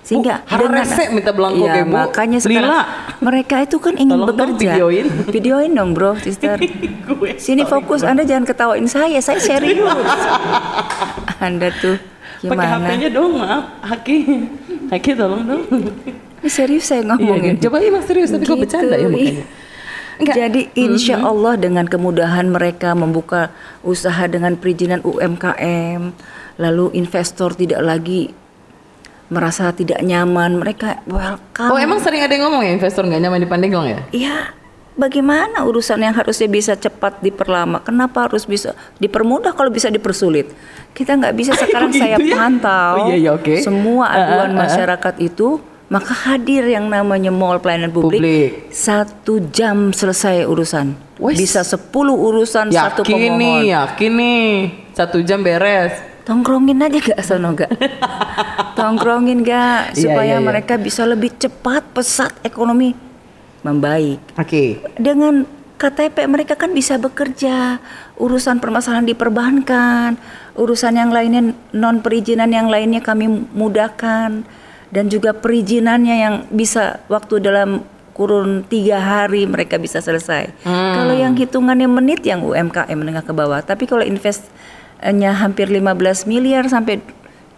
Sehingga Bu, hararese minta belangko Iya, kayak Bu. makanya sekarang Lila. mereka itu kan ingin Tolong dong bekerja. videoin. Videoin dong, Bro, sister. <laughs> Gue, Sini fokus, Anda jangan ketawain saya, saya serius. <laughs> Anda tuh Pakai gimana? HP-nya dong, maaf. Haki. Haki tolong dong. Ini serius saya Iya, ngomongin. coba iya Mas serius tapi kok Gitu, bercanda ya ih. Enggak. Jadi insya Allah dengan kemudahan mereka membuka usaha dengan perizinan UMKM, lalu investor tidak lagi merasa tidak nyaman, mereka welcome. Oh emang sering ada yang ngomong ya investor nggak nyaman di Pandeglang ya? Ya, bagaimana urusan yang harusnya bisa cepat diperlama? Kenapa harus bisa dipermudah kalau bisa dipersulit? Kita nggak bisa <laughs> sekarang Begitu saya ya? pantau Oh, iya, iya, oke. semua Ah, aduan ah, ah. masyarakat itu, maka hadir yang namanya mall pelayanan publik, Publik. satu jam selesai urusan. Wes. Bisa 10 urusan satu Yakin nih, pemohon. yakin nih. Satu jam beres. Tongkrongin aja gak sono gak? <laughs> Tongkrongin gak Iya, supaya iya, iya. mereka bisa lebih cepat pesat ekonomi membaik. Oke. dengan KTP mereka kan bisa bekerja, urusan permasalahan diperbankan, urusan yang lainnya non perizinan yang lainnya kami mudahkan dan juga perizinannya yang bisa waktu dalam kurun tiga hari mereka bisa selesai. Kalau yang hitungannya menit yang UMKM menengah ke bawah, tapi kalau investnya hampir 15 miliar sampai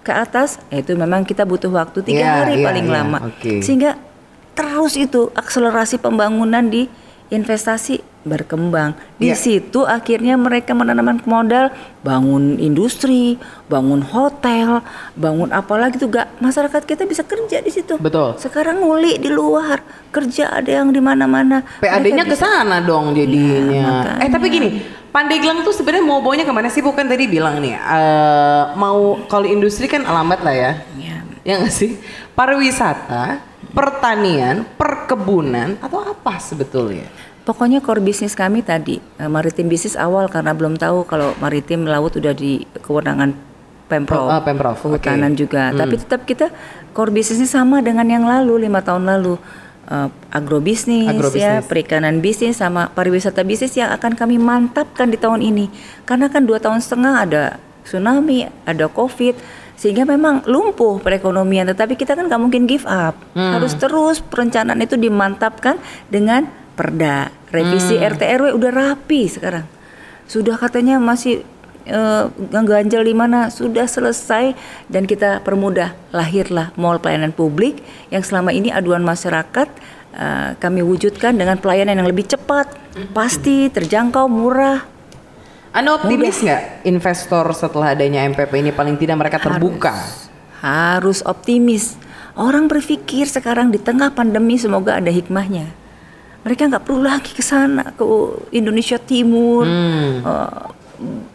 ke atas, ya itu memang kita butuh waktu tiga Iya, hari iya, paling iya, lama. oke. Sehingga terus itu akselerasi pembangunan di investasi berkembang. Di Iya. situ akhirnya mereka menanamkan modal bangun industri, bangun hotel, bangun apa lagi tuh gak masyarakat kita bisa kerja di situ. Betul. Sekarang nguli di luar, kerja ada yang di mana-mana. PAD-nya ke sana dong jadinya. makanya. eh tapi gini, Pandeglang tuh sebenarnya mau baunya ke mana sih? Bukan tadi bilang nih, eh, mau kalau industri kan alamat lah ya. Ya. Ya nggak sih? Pariwisata, pertanian, perkebunan atau apa sebetulnya? Pokoknya core bisnis kami tadi eh, maritim bisnis awal karena belum tahu kalau maritim laut udah di kewenangan pemprov, Oh, ah, Pemprov, kehutanan oke. juga. Tapi tetap kita core bisnisnya sama dengan yang lalu lima tahun lalu. Eh, agrobisnis, ya, Agrobisnis. perikanan bisnis sama pariwisata bisnis yang akan kami mantapkan di tahun ini. Karena kan dua tahun setengah ada tsunami, ada covid, sehingga memang lumpuh perekonomian. Tetapi kita kan nggak mungkin give up, harus terus perencanaan itu dimantapkan dengan perda, revisi RT RW udah rapi sekarang. Sudah katanya masih eh, ganjal di mana sudah selesai dan kita permudah lahirlah mall pelayanan publik yang selama ini aduan masyarakat eh, kami wujudkan dengan pelayanan yang lebih cepat, pasti, terjangkau, murah. Anda optimis nggak investor setelah adanya MPP ini paling tidak mereka terbuka? Harus optimis. Orang berpikir sekarang di tengah pandemi semoga ada hikmahnya. Mereka nggak perlu lagi ke sana ke Indonesia Timur. Hmm. Eh,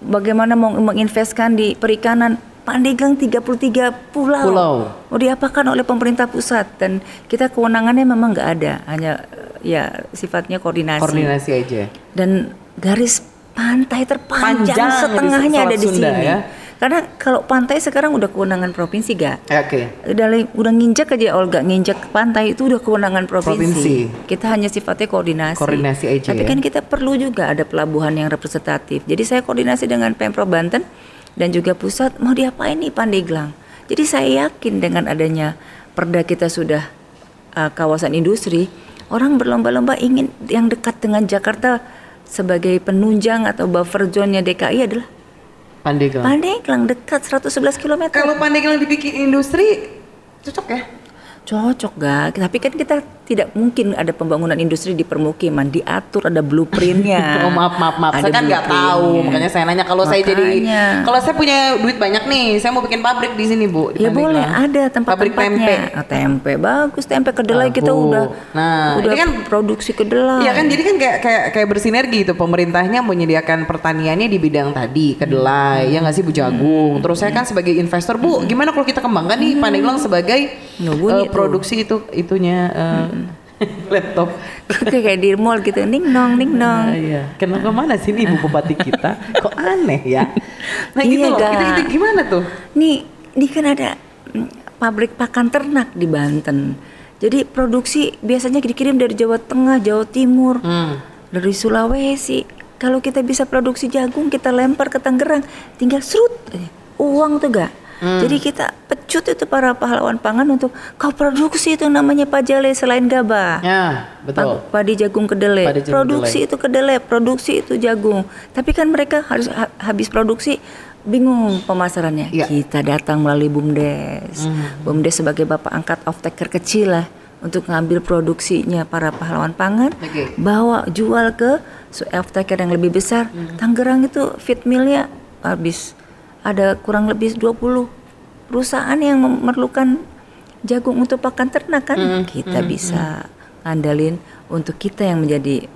bagaimana mau menginvestkan di perikanan? Pandeglang 33 pulau. Pulau. Mau diapakan oleh pemerintah pusat dan kita kewenangannya memang nggak ada, hanya ya sifatnya koordinasi. Koordinasi aja. Dan garis pantai terpanjang Panjang setengahnya ada di Sunda, sini. ya. Karena kalau pantai sekarang udah kewenangan provinsi gak? Eh, Oke. Udah, udah nginjek aja Olga nginjek pantai itu udah kewenangan provinsi. Provinsi. Kita hanya sifatnya koordinasi. Koordinasi aja Tapi ya. kan kita perlu juga ada pelabuhan yang representatif. Jadi saya koordinasi dengan Pemprov Banten dan juga pusat mau diapain nih Pandeglang. Jadi saya yakin dengan adanya perda kita sudah uh, kawasan industri, orang berlomba-lomba ingin yang dekat dengan Jakarta sebagai penunjang atau buffer zone-nya DKI adalah Pandeglang. Pandeglang dekat 111 km. Kalau Pandeglang dibikin industri cocok ya? Cocok gak? Tapi kan kita tidak mungkin ada pembangunan industri di permukiman diatur ada blueprintnya. <laughs> Oh maaf maaf maaf, Ada saya kan nggak tahu, makanya saya nanya kalau saya jadi, kalau saya punya duit banyak nih, saya mau bikin pabrik di sini bu. di Ya Pandeglang. boleh ada Pabrik tempe. Oh, tempe bagus, tempe kedelai kita Tahu. udah Nah, udah ini kan- produksi kedelai. Iya kan jadi kan kayak kayak kayak bersinergi itu pemerintahnya menyediakan pertaniannya di bidang tadi kedelai ya nggak sih bu jagung terus saya kan sebagai investor bu gimana kalau kita kembangkan nih Pandeglang sebagai bunyi eh, tuh. produksi itu itunya eh, <laughs> laptop Kayak di mall gitu, ning nong ning nong. Ah, iya. Kenapa mana sih nih ibu bupati kita? Kok aneh ya? Nah gitu Iya, loh. Ga. Itu, itu gimana tuh? Nih, ini kan ada mm, pabrik pakan ternak di Banten. Jadi produksi biasanya dikirim dari Jawa Tengah, Jawa Timur, Hmm. dari Sulawesi. Kalau kita bisa produksi jagung, kita lempar ke Tangerang, tinggal serut uang tuh gak. Hmm. Jadi kita pecut itu para pahlawan pangan untuk kau produksi itu namanya pajale selain gabah. Ya betul. Pa- Padi jagung kedelai. Padi jagung produksi itu kedelai, produksi itu jagung. Tapi kan mereka harus ha- habis produksi bingung pemasarannya. Iya. Kita datang melalui BUMDes. BUMDes sebagai bapak angkat off taker kecil lah untuk ngambil produksinya para pahlawan pangan, Oke. bawa jual ke off taker yang lebih besar. Tangerang itu feed millnya habis ada kurang lebih 20 perusahaan yang memerlukan jagung untuk pakan ternak kan kita bisa ngandalin untuk kita yang menjadi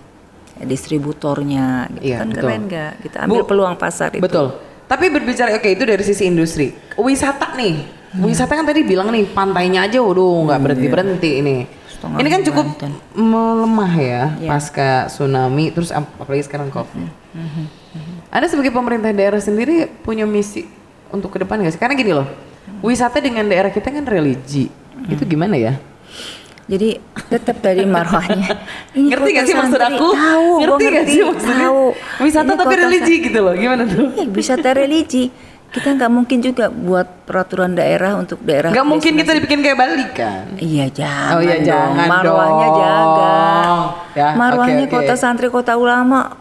distributornya gitu Iya, kan betul. keren nggak kita ambil Bu, peluang pasar itu Betul. Tapi berbicara oke itu dari sisi industri. Wisata nih. Hmm. Wisata kan tadi bilang nih pantainya aja waduh nggak berhenti berhenti ini. Setengah ini kan cukup Banten. melemah ya Iya. pasca tsunami terus ap- apalagi sekarang covid. Hmm, Ada sebagai pemerintah daerah sendiri punya misi untuk ke depan nggak sih? Karena gini loh, wisata dengan daerah kita kan religi. Itu Hmm. gimana ya? jadi tetap dari marwahnya <laughs> Ini ngerti gak sih maksud aku? tahu ngerti gak sih maksudnya? tahu Wisata Ini tapi religi gitu loh. Gimana tuh? Iya, wisata religi. Kita nggak mungkin juga buat peraturan daerah untuk daerah. Gak mungkin kita dibikin kayak Bali kan? Iya jangan. Oh iya, dong. jangan Marwahnya dong. jaga. Ya, Marwahnya oke, oke. kota santri kota ulama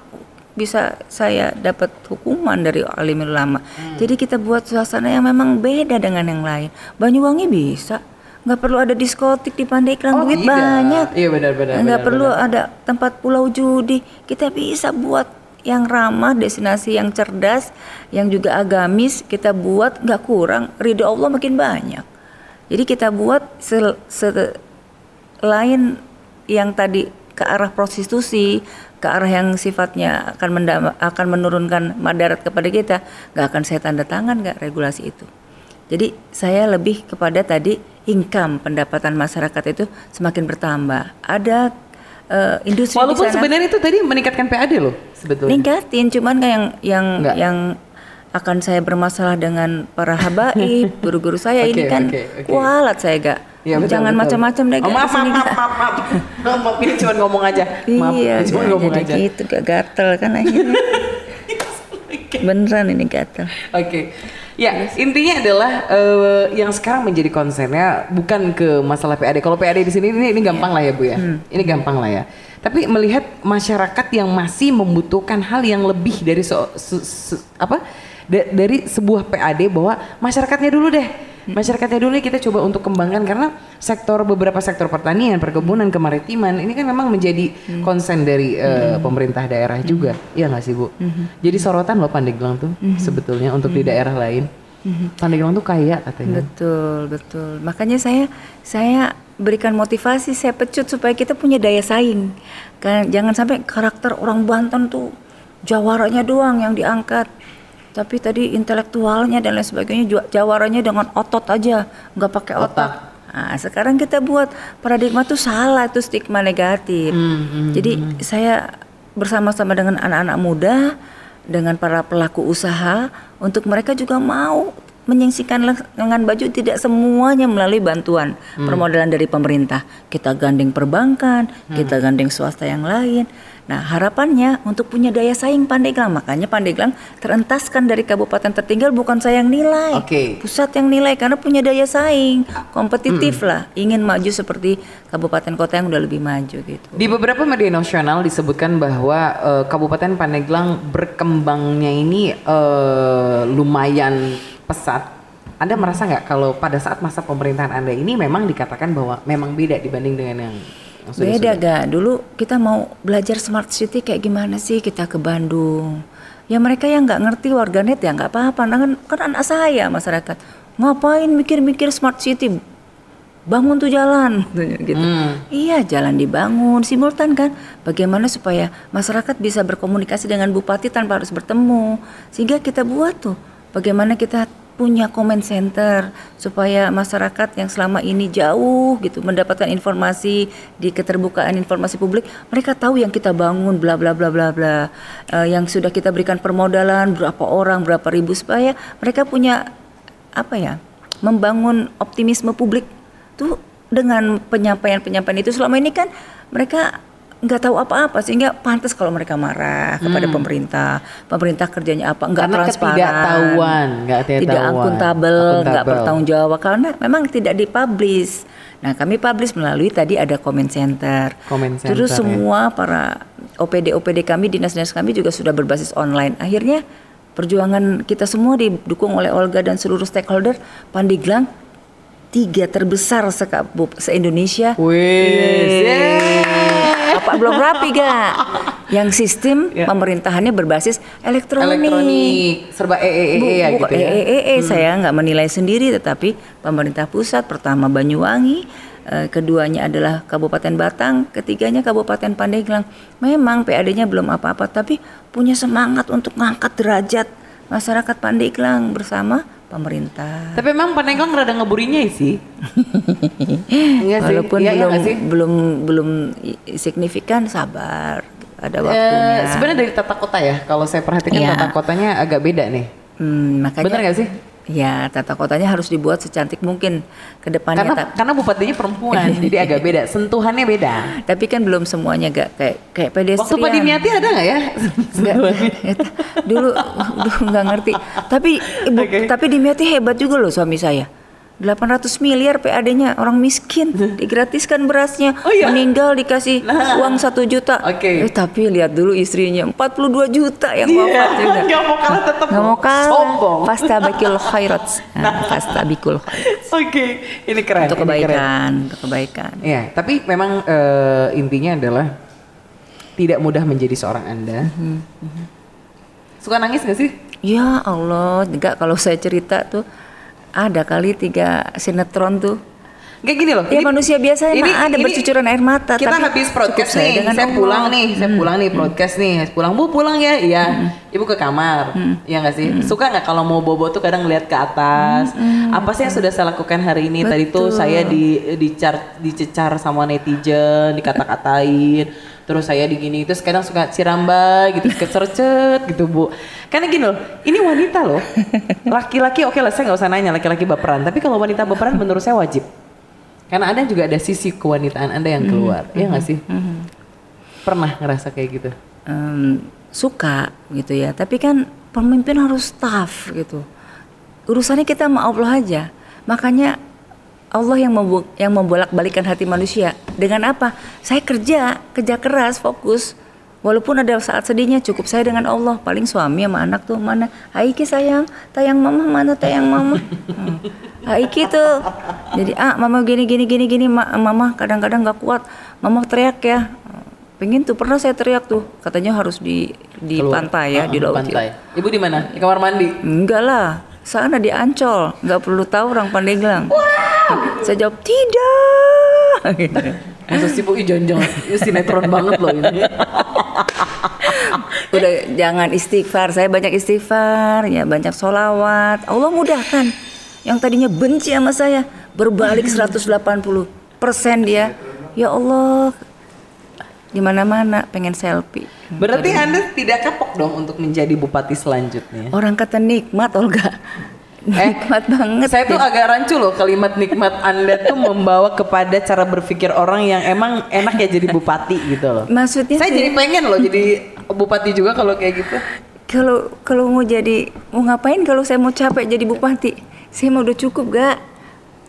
bisa saya dapat hukuman dari alimul ulama. Hmm. Jadi kita buat suasana yang memang beda dengan yang lain. Banyuwangi bisa. nggak perlu ada diskotik di Pandeglang Oh, duit tidak. banyak. Iya, benar, benar, Nggak benar, perlu benar. ada tempat pulau judi. Kita bisa buat yang ramah, destinasi yang cerdas, yang juga agamis. Kita buat nggak kurang. Ridho Allah makin banyak. Jadi kita buat sel- selain yang tadi ke arah prostitusi, ke arah yang sifatnya akan mendam- akan menurunkan madarat kepada kita, nggak akan saya tanda tangan nggak regulasi itu. Jadi saya lebih kepada tadi income pendapatan masyarakat itu semakin bertambah. Ada eh, industri Walaupun sebenarnya itu tadi meningkatkan PAD loh sebetulnya. ningkatin, cuman kan yang yang Nggak. yang akan saya bermasalah dengan para habaib, <laughs> guru-guru saya ini Oke, kan oke, oke. kualat saya gak. Iya, betul, Jangan macam-macam deh. Oh, maaf, maaf, maaf, maaf, maaf. Maaf, maaf, ini cuma ngomong aja. Maaf, Iya, cuma ngomong jadi aja. gitu gak gatel kan akhirnya. <laughs> Beneran ini gatel. Oke. Ya, intinya adalah eh, yang sekarang menjadi konsennya bukan ke masalah PAD. Kalau PAD di sini ini, ini gampang lah ya, Bu ya. Hmm. Ini gampang lah ya. Tapi melihat masyarakat yang masih membutuhkan hal yang lebih dari so, se- se- apa? Da- dari sebuah PAD bahwa masyarakatnya dulu deh. Hmm. Masyarakatnya dulu nih kita coba untuk kembangkan karena sektor beberapa sektor pertanian, perkebunan, kemaritiman ini kan memang menjadi Hmm. konsen dari eh, pemerintah daerah juga. Iya nggak sih, Bu? Hmm. Jadi sorotan loh Pandeglang tuh sebetulnya untuk di daerah lain. Pandeglang tuh kaya katanya. Betul, betul. Makanya saya saya berikan motivasi, saya pecut supaya kita punya daya saing. Kan jangan sampai karakter orang Banten tuh jawaranya doang yang diangkat. Tapi tadi intelektualnya dan lain sebagainya jawaranya dengan otot aja, nggak pakai otak. Nah, sekarang kita buat paradigma tuh salah, itu stigma negatif. Jadi saya bersama-sama dengan anak-anak muda, dengan para pelaku usaha, untuk mereka juga mau menyingsingkan lengan baju tidak semuanya melalui bantuan permodalan dari pemerintah. Kita gandeng perbankan, kita gandeng swasta yang lain. Nah, harapannya untuk punya daya saing Pandeglang. Makanya Pandeglang terentaskan dari kabupaten tertinggal bukan saya yang nilai. Oke. Pusat yang nilai karena punya daya saing, kompetitif lah, ingin maju seperti kabupaten kota yang udah lebih maju gitu. Di beberapa media nasional disebutkan bahwa eh, Kabupaten Pandeglang berkembangnya ini eh, lumayan pesat. Anda merasa nggak kalau pada saat masa pemerintahan Anda ini memang dikatakan bahwa memang beda dibanding dengan yang, sudah Beda gak? Dulu kita mau belajar smart city kayak gimana sih kita ke Bandung. Ya mereka yang nggak ngerti warganet ya nggak apa-apa. Nah, kan, kan anak saya masyarakat. Ngapain mikir-mikir smart city? Bangun tuh jalan <laughs> gitu. Iya jalan dibangun simultan kan. Bagaimana supaya masyarakat bisa berkomunikasi dengan bupati tanpa harus bertemu. Sehingga kita buat tuh. Bagaimana kita punya comment center supaya masyarakat yang selama ini jauh gitu mendapatkan informasi di keterbukaan informasi publik mereka tahu yang kita bangun bla bla bla bla bla. Eh, yang sudah kita berikan permodalan berapa orang berapa ribu supaya mereka punya apa ya membangun optimisme publik tuh dengan penyampaian-penyampaian itu. Selama ini kan mereka nggak tahu apa-apa sehingga pantas kalau mereka marah kepada pemerintah. Pemerintah kerjanya apa? Nggak transparan ketidaktahuan, nggak tidak akuntabel nggak bertanggung jawab karena memang tidak dipublish nah kami publish melalui tadi ada comment center. Comment center, terus ya. semua para OPD OPD kami dinas-dinas kami juga sudah berbasis online. Akhirnya perjuangan kita semua didukung oleh Olga dan seluruh stakeholder. Pandeglang tiga terbesar sekabup se Indonesia Wih, Yeay. Apa belum rapi gak yang sistem Ya. pemerintahannya berbasis elektronik, elektronik serba EEE Bu, ya bukan gitu ya. eh, eh, eh, saya nggak menilai sendiri, tetapi pemerintah pusat pertama Banyuwangi, eh, keduanya adalah Kabupaten Batang, ketiganya Kabupaten Pandeglang. Memang PAD-nya belum apa-apa, tapi punya semangat untuk ngangkat derajat masyarakat Pandeglang bersama pemerintah. Tapi memang Pandeglang rada ngeburinya sih. <laughs> Iya sih. Walaupun iya belum nggak sih? belum belum signifikan, sabar, ada Eh, waktunya. sebenarnya dari tata kota ya, kalau saya perhatikan Iya. tata kotanya agak beda nih. Hmm, makanya Bener nggak sih? Ya, tata kotanya harus dibuat secantik mungkin ke depannya. Karena karena bupatinya perempuan, <laughs> jadi agak beda. Sentuhannya beda. Tapi kan belum semuanya gak kayak kayak pedestrian. Waktu Pak Dimyati ada nggak ya? Nggak, eta, dulu <laughs> dulu nggak ngerti. Tapi ibu, Oke. tapi Dimyati hebat juga loh suami saya. 800 miliar PAD-nya orang miskin <laughs> digratiskan berasnya Oh iya? meninggal dikasih Nah. uang satu juta Oke. eh tapi lihat dulu istrinya 42 juta yang Iya, wafat juga <laughs> nggak mau kalah tetap nggak mau kalah sombong. pasta bakil khairat nah, pasta bikul khairat Oke, ini keren. untuk ini keren. kebaikan untuk kebaikan Ya, tapi memang eh, intinya adalah tidak mudah menjadi seorang anda. Mhm, Suka nangis gak sih? Ya Allah, enggak kalau saya cerita tuh ada kali tiga sinetron tuh. Kayak gini loh. Ya manusia biasa emang ada bercucuran air mata. Kita tapi habis podcast nih, dengan saya Allah. pulang nih, saya Hmm. pulang nih podcast nih, pulang bu pulang ya, iya, ibu ke kamar, Hmm. ya nggak sih? Suka nggak kalau mau bobo tuh kadang ngeliat ke atas, Hmm. apa sih yang sudah saya lakukan hari ini? Tadi tuh saya di dicar, dicecar sama netizen, dikata-katain, terus saya digini, terus kadang suka ciramba gitu, suka cercet gitu bu. Karena gini loh, ini wanita loh, <laughs> laki-laki oke lah saya nggak usah nanya laki-laki baperan, tapi kalau wanita baperan menurut saya wajib. Karena ada juga ada sisi kewanitaan Anda yang keluar, ya nggak sih? Pernah ngerasa kayak gitu? Em, suka gitu ya. Tapi kan pemimpin harus tough gitu. Urusannya kita sama Allah aja. Makanya Allah yang membu- yang membolak-balikan hati manusia. Dengan apa? Saya kerja, kerja keras, fokus. Walaupun ada saat sedihnya, cukup saya dengan Allah. Paling suami sama anak tuh mana? Haiki sayang, tayang mama mana tayang mama? <laughs> Hmm. Haiki tuh. Jadi ah mama gini gini gini gini Ma- mama kadang-kadang nggak kuat. Mama teriak ya. Pengen tuh pernah saya teriak tuh. Katanya harus di di Keluar. pantai ya, Ah, di laut. ya. pantai. Ibu di mana? Di kamar mandi. Enggak lah. sana di Ancol, nggak perlu tahu orang Pandeglang. Saya jawab tidak. Masa sih Bu ini sinetron banget loh ini. <laughs> Udah jangan istighfar, saya banyak istighfar, ya banyak solawat. Allah mudahkan. Yang tadinya benci sama saya berbalik <laughs> 180 persen dia. Ya Allah, di mana-mana pengen selfie. Berarti Anda tidak kapok dong untuk menjadi bupati selanjutnya. Orang kata nikmat, Olga. <laughs> Eh, Nikmat banget. Saya tuh agak rancu loh kalimat nikmat Anda tuh membawa kepada cara berpikir orang yang emang enak ya jadi bupati gitu loh. Maksudnya Saya sih- jadi pengen loh jadi bupati juga kalau kayak gitu. kalau kalau mau jadi mau ngapain kalau saya mau capek jadi bupati saya mau udah cukup gak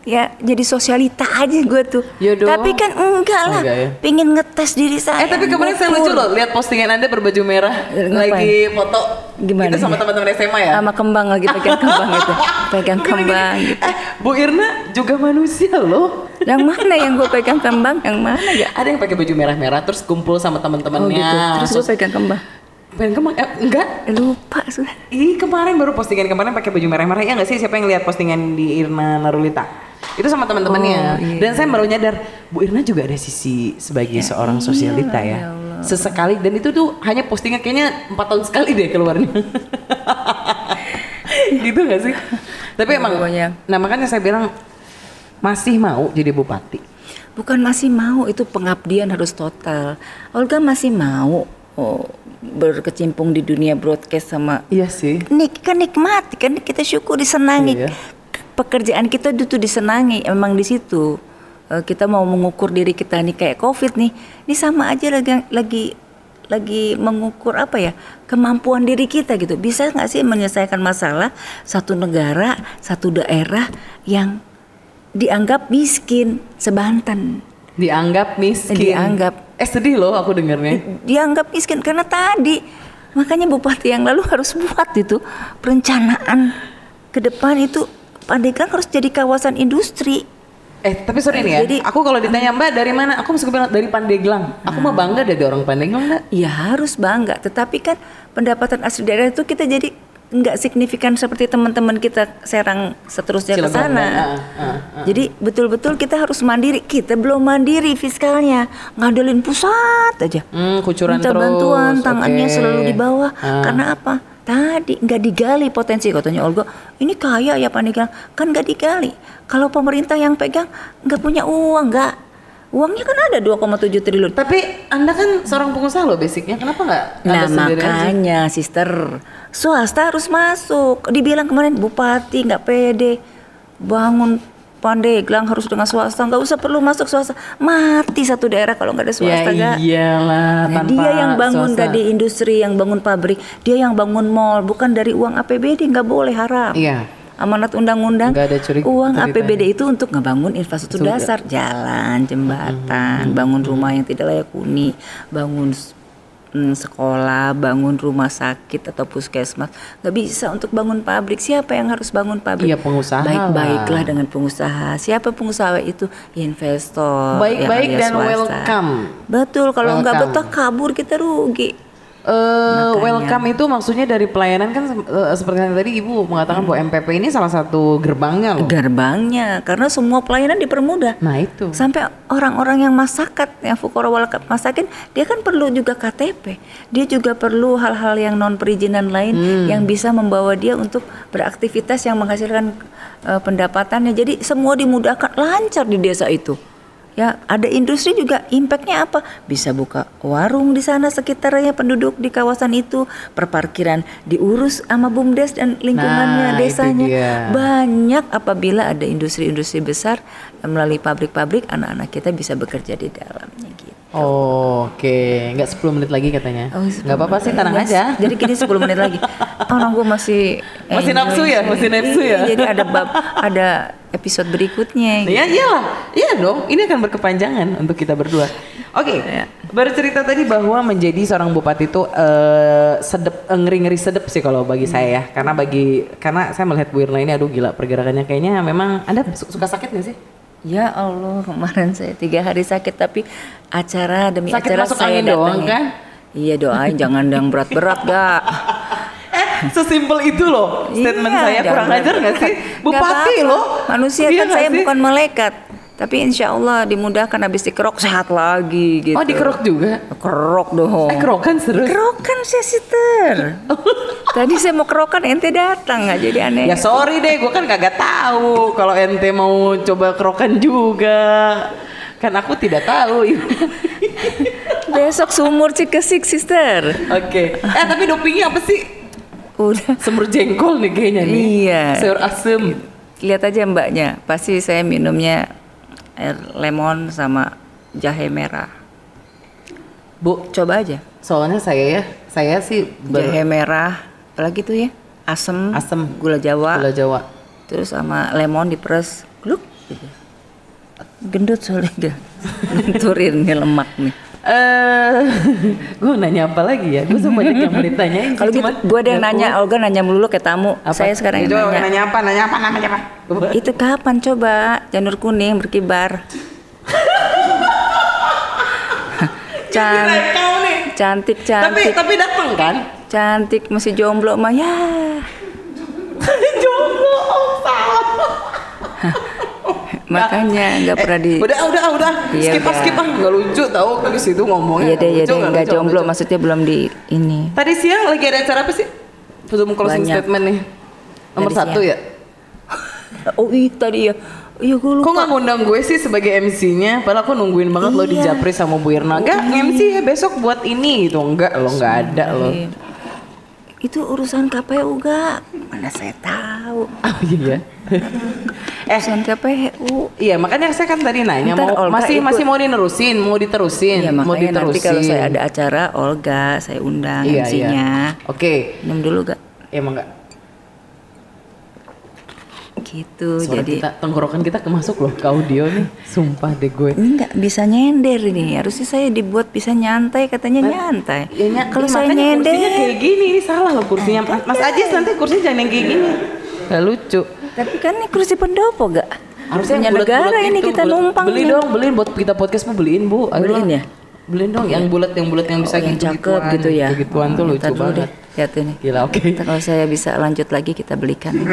ya jadi sosialita aja gue tuh Ya dong. tapi kan enggak lah Enggak ya. pengen ngetes diri saya Eh tapi kemarin saya lucu loh lihat postingan Anda berbaju merah Eh, ngapain? lagi foto Gimana itu sama ya? teman-teman SMA ya. sama kembang lagi pegang kembang itu <laughs> pegang kembang gitu. Eh, Bu Irna juga manusia loh. yang mana yang gue pegang kembang yang mana ya Ada yang pakai baju merah-merah terus kumpul sama oh teman-temannya. gitu terus gue pegang kembang pengen kemang eh, enggak. Lupa sudah Ih kemarin baru postingan kemarin pakai baju merah-merah ya nggak sih siapa yang lihat postingan di Irna Narulita? Itu sama teman-temannya. Oh, iya. Dan saya baru nyadar Bu Irna juga ada sisi sebagai seorang sosialita ya. ya Allah. Sesekali dan itu tuh hanya postingan kayaknya empat tahun sekali deh keluarnya. <laughs> gitu gak sih? Tapi Ya, emang, pokoknya. nah makanya saya bilang masih mau jadi bupati. bukan masih mau itu pengabdian harus total Olga masih mau oh, berkecimpung di dunia broadcast sama Iya sih. Nik kan nikmati kan kita syukur disenangi. Iya. pekerjaan kita itu disenangi emang di situ. Eh, kita mau mengukur diri kita nih kayak covid nih. Ini sama aja lagi lagi lagi mengukur apa ya kemampuan diri kita gitu. Bisa nggak sih menyelesaikan masalah satu negara satu daerah yang dianggap miskin sebanten Dianggap miskin. Dianggap. Eh sedih loh aku dengernya. dianggap miskin karena tadi makanya bupati yang lalu harus buat itu perencanaan ke depan itu Pandeglang harus jadi kawasan industri Eh tapi sorry nih ya, Jadi- aku kalau ditanya Mbak dari mana, aku mesti bilang dari Pandeglang. Aku mah bangga dari orang Pandeglang Mbak. ya harus bangga tetapi kan pendapatan asli daerah itu kita jadi nggak signifikan seperti teman-teman kita Serang seterusnya ke sana. ah, ah, ah. jadi betul-betul kita harus mandiri. Kita belum mandiri fiskalnya. Ngadelin pusat aja. Hmm, kucuran minta terus. bantuan tangannya oke. selalu di bawah. Ah. karena apa? Tadi nggak digali potensi katanya Olga. Ini kaya ya Pandeglang kan nggak digali. Kalau pemerintah yang pegang nggak punya uang nggak uangnya kan ada 2,7 triliun Tapi Anda kan seorang pengusaha loh basicnya, kenapa nggak Nah sendiri aja? makanya sister swasta harus masuk. Dibilang kemarin bupati nggak pede bangun Pandeglang harus dengan swasta nggak usah perlu masuk swasta mati satu daerah kalau nggak ada swasta ya Gak? iyalah, Nah, dia yang bangun swasta. tadi industri yang bangun pabrik dia yang bangun mall bukan dari uang APBD nggak boleh haram Iya. Amanat undang-undang. Uang. APBD itu untuk ngebangun infrastruktur Betul, dasar jalan jembatan bangun rumah yang tidak layak huni bangun s- mm, sekolah bangun rumah sakit atau puskesmas. Nggak bisa untuk bangun pabrik. Siapa yang harus bangun pabrik? Iya, pengusaha baik-baiklah lah. dengan pengusaha. Siapa pengusaha itu? Investor Baik-baik yang alias dan swasta. welcome. betul kalau nggak betah kabur kita rugi Eh, welcome itu maksudnya dari pelayanan kan eh, seperti yang tadi Ibu mengatakan bahwa MPP ini salah satu gerbangnya loh. gerbangnya karena semua pelayanan dipermudah Nah itu. sampai orang-orang yang masakat yang fukara wal masakin dia kan perlu juga KTP dia juga perlu hal-hal yang non perizinan lain Hmm. yang bisa membawa dia untuk beraktivitas yang menghasilkan eh, pendapatannya jadi semua dimudahkan lancar di desa itu ya ada industri juga impactnya apa? Bisa buka warung di sana sekitarnya penduduk di kawasan itu perparkiran diurus sama bumdes dan lingkungannya Nah, desanya. banyak apabila ada industri-industri besar melalui pabrik-pabrik anak-anak kita bisa bekerja di dalamnya gitu. Oh, Oke, nggak 10 menit lagi katanya. Oh, nggak apa-apa sih, tenang aja. Jadi kini 10 menit lagi. <laughs> Orang gue masih Masih nafsu ya? Masih nafsu ya? Jadi ada bab ada episode berikutnya. Ya iyalah, iya dong. Ini akan berkepanjangan untuk kita berdua. Oke, Ya. bercerita tadi bahwa menjadi seorang bupati itu eh, sedep, eh, ngeri-ngeri sedep sih kalau bagi saya ya. Karena bagi karena saya melihat Bu Irna ini, aduh gila pergerakannya kayaknya memang Anda su- suka sakit nggak sih? Ya Allah kemarin saya tiga hari sakit tapi acara demi Sakit acara masuk saya angin doang, kan? Iya doain jangan yang berat-berat gak. <laughs> Sesimpel itu loh statement Iya, saya kurang ajar nggak sih? Bupati apa-apa. loh. Manusia Iya kan saya sih? bukan malaikat. Tapi insya Allah dimudahkan habis dikerok sehat lagi gitu. Oh dikerok juga? Kerok dong. Eh kerokan serius? Kerokan saya sister. <laughs> Tadi saya mau kerokan ente datang nggak jadi aneh. Ya sorry deh, gue kan kagak tahu kalau ente mau coba kerokan juga. Kan aku tidak tahu. <laughs> Besok sumur Cikesik sister. Oke. Eh tapi dopingnya apa sih? Udah. Semur jengkol nih kayaknya nih. Iya. Sayur asem. Lihat aja mbaknya. Pasti saya minumnya air lemon sama jahe merah. Bu, Coba aja. soalnya saya ya, saya sih ber- Jahe merah, apalagi tuh ya? Asem, Asem. gula Jawa, gula Jawa. terus sama lemon diperes, gluk gitu. Gendut soalnya dia. Lenturin <laughs> nih lemak nih. Eh, <laughs> gue nanya apa lagi ya? Gue sempat banyak yang mau ditanyain. Kalau gitu, gue ada yang nanya. Olga nanya melulu kayak tamu. Apa? Saya sekarang coba nanya. nanya apa? Nanya apa? Namanya apa? Coba. Itu kapan coba janur kuning berkibar? <laughs> Can Kira kau nih. cantik Tapi cantik tapi datang kan? cantik masih jomblo mah ya <laughs> Jomblo, oh salah. Makanya nggak pernah di Udah, udah, udah. Iya, skip ah, udah. skip ah. Nggak lucu tau di situ ngomongnya. iya deh iya deh nggak jomblo lucu. maksudnya belum di ini Tadi siang lagi ada acara apa sih? Zoom closing Banyak. statement nih. Nomor Tadi satu siang. ya. <laughs> oh iya tadi ya iya gue lupa Kok nggak ngundang gue sih sebagai MC-nya? Padahal aku nungguin banget lo di Iya. Japri sama Bu Irna. Enggak, MC ya besok buat ini gitu. Enggak, lo nggak ada lo. Iya. itu urusan KPU gak mana saya tahu Oh iya. eh, <laughs> urusan KPU iya makanya saya kan tadi nanya Ntar mau Olga masih ikut. masih mau dinerusin, mau diterusin, ya mau makanya nanti diterusin. kalau saya ada acara Olga saya undang iya, MC-nya iya. Oke, minum dulu gak ya emang enggak. Gitu Suara jadi kita, tenggorokan kita kemasuk loh ke audio nih. Sumpah deh gue. ini nggak bisa nyender ini harusnya saya dibuat bisa nyantai katanya nyantai Ya, ny- kalau iya, saya makanya nyender kursinya kayak gini, ini salah loh kursinya. Mas, Mas Ajis nanti kursinya jangan yang kayak gini. Gak lucu. tapi kan ini kursi pendopo gak Harusnya punya yang bulat-bulat negara ini gitu, kita numpang Beli dong, beliin buat kita podcast mau beliin bu. Ayo Beliin lah. ya? Beliin dong yang bulat yang bulat yang bisa Oh, yang gitu cakep gitu ya Gituan tuh Oh, lucu ntar dulu banget. deh, lihat ini Gila oke. Ntar kalau saya bisa lanjut lagi kita belikan <laughs>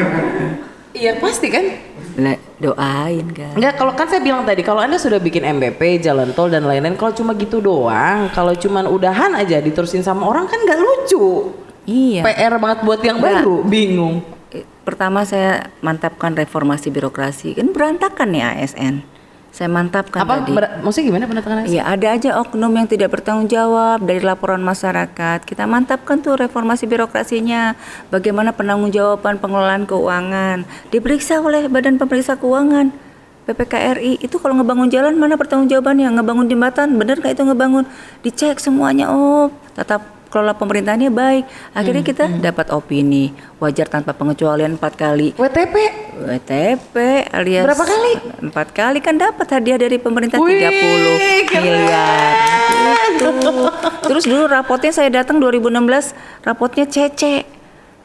Iya pasti kan. Lah, doain kan Enggak, kalau kan saya bilang tadi kalau Anda sudah bikin MVP, jalan tol dan lain-lain kalau cuma gitu doang, kalau cuman udahan aja diterusin sama orang kan nggak lucu. iya PR banget buat yang Nggak. baru, bingung. Eh, pertama saya mantapkan reformasi birokrasi kan berantakan nih ASN saya mantapkan Apa tadi maksudnya gimana pendatangan Iya ada aja oknum yang tidak bertanggung jawab dari laporan masyarakat. Kita mantapkan tuh reformasi birokrasinya. Bagaimana penanggung-jawaban pengelolaan keuangan diperiksa oleh Badan Pemeriksa Keuangan PPKRI. Itu kalau ngebangun jalan mana pertanggungjawabannya? Ngebangun jembatan bener nggak itu ngebangun? Dicek semuanya. Oh tata kelola pemerintahannya baik. Akhirnya kita dapat opini wajar tanpa pengecualian empat kali. WTP WTP alias Berapa kali? Empat kali kan dapat hadiah dari pemerintah Wih, 30 keren. miliar. Gitu. Terus dulu rapotnya saya datang 2016 rapotnya CC.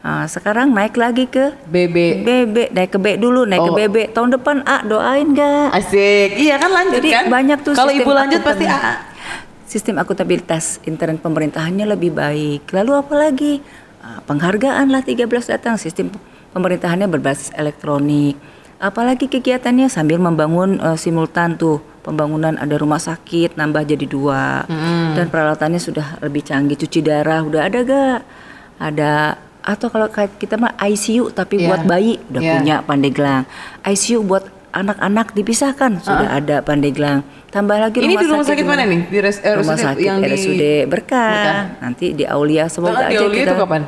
Nah, sekarang naik lagi ke BB BB, naik ke B dulu, naik ke Oh. BB. Tahun depan A doain gak? asik. Iya kan lanjut Jadi kan? banyak tuh Kalau ibu lanjut pasti. A. Sistem akuntabilitas intern pemerintahannya lebih baik. Lalu apa lagi? Ah, Penghargaan lah 13 datang. Sistem pemerintahannya berbasis elektronik. Apalagi kegiatannya sambil membangun eh, simultan tuh pembangunan ada rumah sakit nambah jadi dua dan peralatannya sudah lebih canggih cuci darah udah ada gak ada atau kalau kita mah ICU tapi Iya. buat bayi udah Iya. punya Pandeglang ICU buat anak-anak dipisahkan sudah ada Pandeglang tambah lagi Ini rumah di rumah sakit mana nih? Di res- eh, rumah sakit yang di- RSUD berkah. Berkah. nanti di Aulia semoga di aja Aulia kita itu kapan?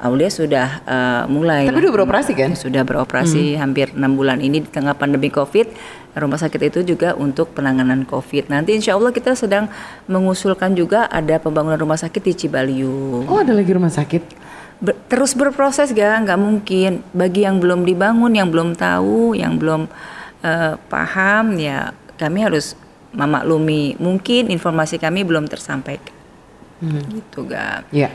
Aulia sudah eh, mulai Tapi lah. udah beroperasi kan? sudah beroperasi hampir enam bulan ini di tengah pandemi COVID rumah sakit itu juga untuk penanganan COVID nanti insya Allah kita sedang mengusulkan juga ada pembangunan rumah sakit di Cibaliung Oh ada lagi rumah sakit. Ber- terus berproses ga nggak mungkin bagi yang belum dibangun yang belum tahu yang belum eh, paham ya kami harus memaklumi mungkin informasi kami belum tersampaikan gitu ga Iya.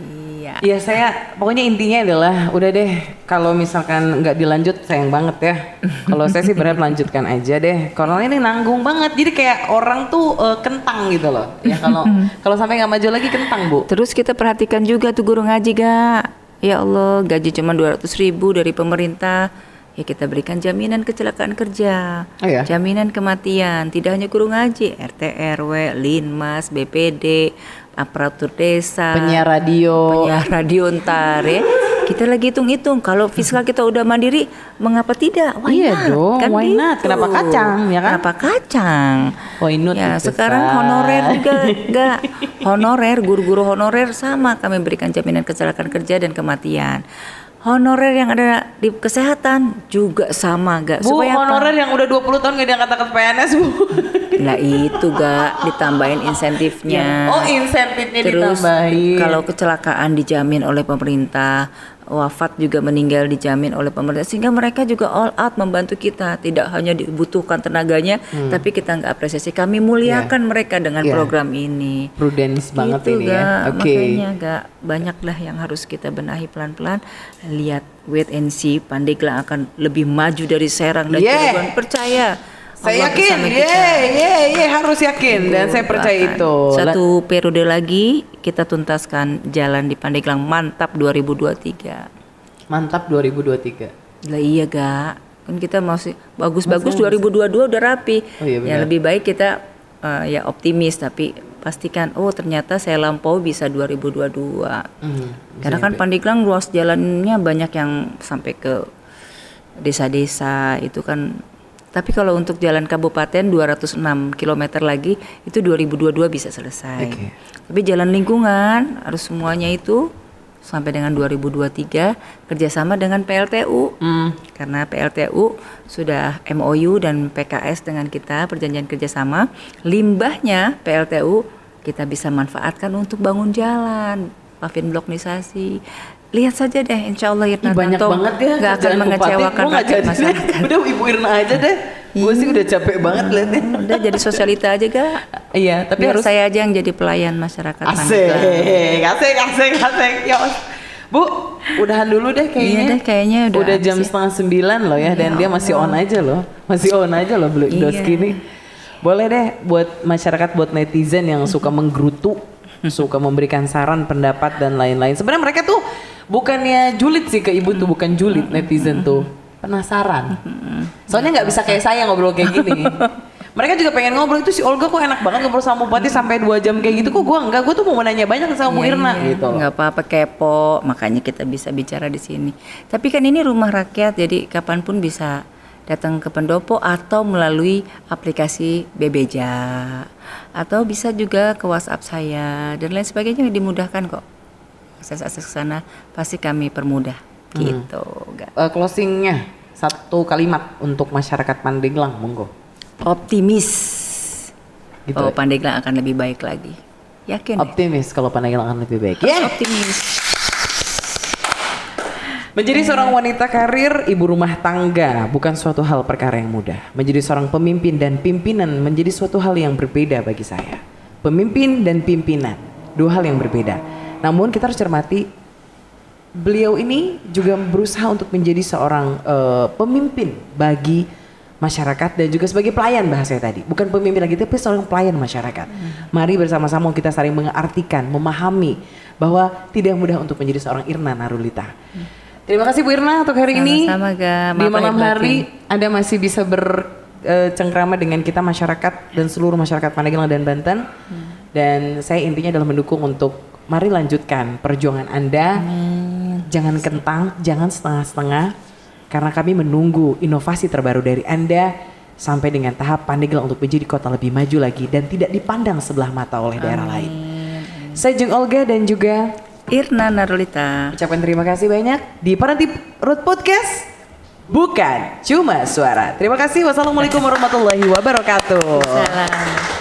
iya Iya saya pokoknya intinya adalah udah deh kalau misalkan nggak dilanjut sayang banget ya. <laughs> Kalau saya sih berharap lanjutkan aja deh. Kalau ini nanggung banget jadi kayak orang tuh eh, kentang gitu loh. Ya kalau <laughs> kalau sampai nggak maju lagi kentang bu. terus kita perhatikan juga tuh guru ngaji ga Ya Allah, gaji cuma 200 ribu dari pemerintah. Ya kita berikan jaminan kecelakaan kerja, Oh ya? jaminan kematian, tidak hanya guru ngaji, RT, RW, Linmas, BPD, aparatur desa, Penyiar radio. penyiar radio ntar ya. Kita lagi hitung-hitung kalau fiskal kita udah mandiri, mengapa tidak? Why Iya not? dong, Kan why not? gitu. Kenapa kacang, ya kan? Kenapa kacang? Why not Ya, sekarang Sat? honorer juga enggak honorer, guru-guru honorer sama kami berikan jaminan kecelakaan kerja dan kematian. Honorer yang ada di kesehatan juga sama enggak Bu, supaya apa? honorer yang udah 20 tahun gak diangkat-angkat PNS, Bu. <laughs> Lah itu gak ditambahin insentifnya. Oh, insentifnya Terus ditambahin. kalau kecelakaan dijamin oleh pemerintah, wafat juga meninggal dijamin oleh pemerintah sehingga mereka juga all out membantu kita tidak hanya dibutuhkan tenaganya tapi kita nggak apresiasi kami muliakan mereka dengan Hmm. Iya. program ini Prudence banget Gitu, ini ya. Gak. Oke. makanya gak banyak lah yang harus kita benahi pelan-pelan lihat wait and see Pandeglang akan lebih maju dari Serang dan Yeah. Cirebon percaya Saya Allah yakin, ye, ye, ye, harus yakin dan saya percaya Doakan. itu. Satu periode lagi kita tuntaskan jalan di Pandeglang mantap 2023. Mantap 2023. Lah iya gak, kan kita masih bagus-bagus 2022 udah rapi. Oh iya, ya benar. lebih baik kita eh, ya optimis tapi pastikan oh ternyata saya lampau bisa 2022. Hmm, Karena kan Pandeglang ruas jalannya banyak yang sampai ke desa-desa itu kan tapi kalau untuk jalan kabupaten 206 km lagi itu 2022 bisa selesai. Oke. Tapi jalan lingkungan harus semuanya itu sampai dengan 2023 kerjasama dengan PLTU Hmm. karena PLTU sudah MOU dan PKS dengan kita perjanjian kerjasama limbahnya PLTU kita bisa manfaatkan untuk bangun jalan pavin bloknisasi lihat saja deh insya Allah Irna Ih, banyak Tanto banget ya nggak akan mengecewakan rakyat jadi masyarakat Udah Ibu Irna aja deh. Gue sih udah capek banget liatnya. <laughs> udah jadi sosialita aja gak Iya, tapi biar harus saya aja yang jadi pelayan masyarakat asik, Pandeglang. asik, asik, asik. Ya, Bu, udahan dulu deh kayaknya. Iya deh, kayaknya udah Udah jam ya. setengah sembilan loh ya, dan dia masih on aja loh, masih on aja loh belum Iya. segini. Boleh deh buat masyarakat, buat netizen yang suka menggerutu, suka memberikan saran, pendapat dan lain-lain. Sebenarnya mereka tuh bukannya julid sih ke ibu tuh, bukan julid netizen tuh, penasaran. Soalnya nggak bisa kayak saya ngobrol kayak gini. <laughs> Mereka juga pengen ngobrol itu si Olga kok enak banget ngobrol sama Bupati sampai dua jam kayak gitu kok gue enggak gue tuh mau nanya banyak sama Bu Iya, Irna iya. gitu loh. nggak apa-apa kepo. Makanya kita bisa bicara di sini. Tapi kan ini rumah rakyat jadi kapan pun bisa datang ke pendopo atau melalui aplikasi Bebeja atau bisa juga ke WhatsApp saya dan lain sebagainya dimudahkan kok akses-akses ke sana pasti kami permudah. Hmm. gitu. Eh, closingnya satu kalimat untuk masyarakat Pandeglang monggo. Optimis. Gitu bahwa ya? Pandeglang akan lebih baik lagi. Yakin deh. optimis kalau Pandeglang akan lebih baik. Ya optimis. Menjadi seorang wanita karir ibu rumah tangga bukan suatu hal perkara yang mudah. Menjadi seorang pemimpin dan pimpinan menjadi suatu hal yang berbeda bagi saya. Pemimpin dan pimpinan dua hal yang berbeda namun kita harus cermati beliau ini juga berusaha untuk menjadi seorang eh, pemimpin bagi masyarakat dan juga sebagai pelayan bahasanya tadi. Bukan pemimpin lagi tapi seorang pelayan masyarakat. Mari bersama-sama kita saling mengartikan memahami bahwa tidak mudah untuk menjadi seorang Irna Narulita. Terima kasih Bu Irna untuk hari ini. Sama-sama, Ga. di Maaf malam hari Anda masih bisa bercengkrama dengan kita masyarakat dan seluruh masyarakat Pandeglang dan Banten. Dan saya intinya adalah mendukung untuk mari lanjutkan perjuangan Anda jangan kentang, jangan setengah-setengah karena kami menunggu inovasi terbaru dari Anda sampai dengan tahap Pandeglang untuk menjadi kota lebih maju lagi dan tidak dipandang sebelah mata oleh daerah lain. Saya Jeng Olga dan juga Irna Narulita ucapkan terima kasih banyak di Paranti Road Podcast. Bukan cuma suara. Terima kasih. Wassalamualaikum warahmatullahi wabarakatuh. Salam.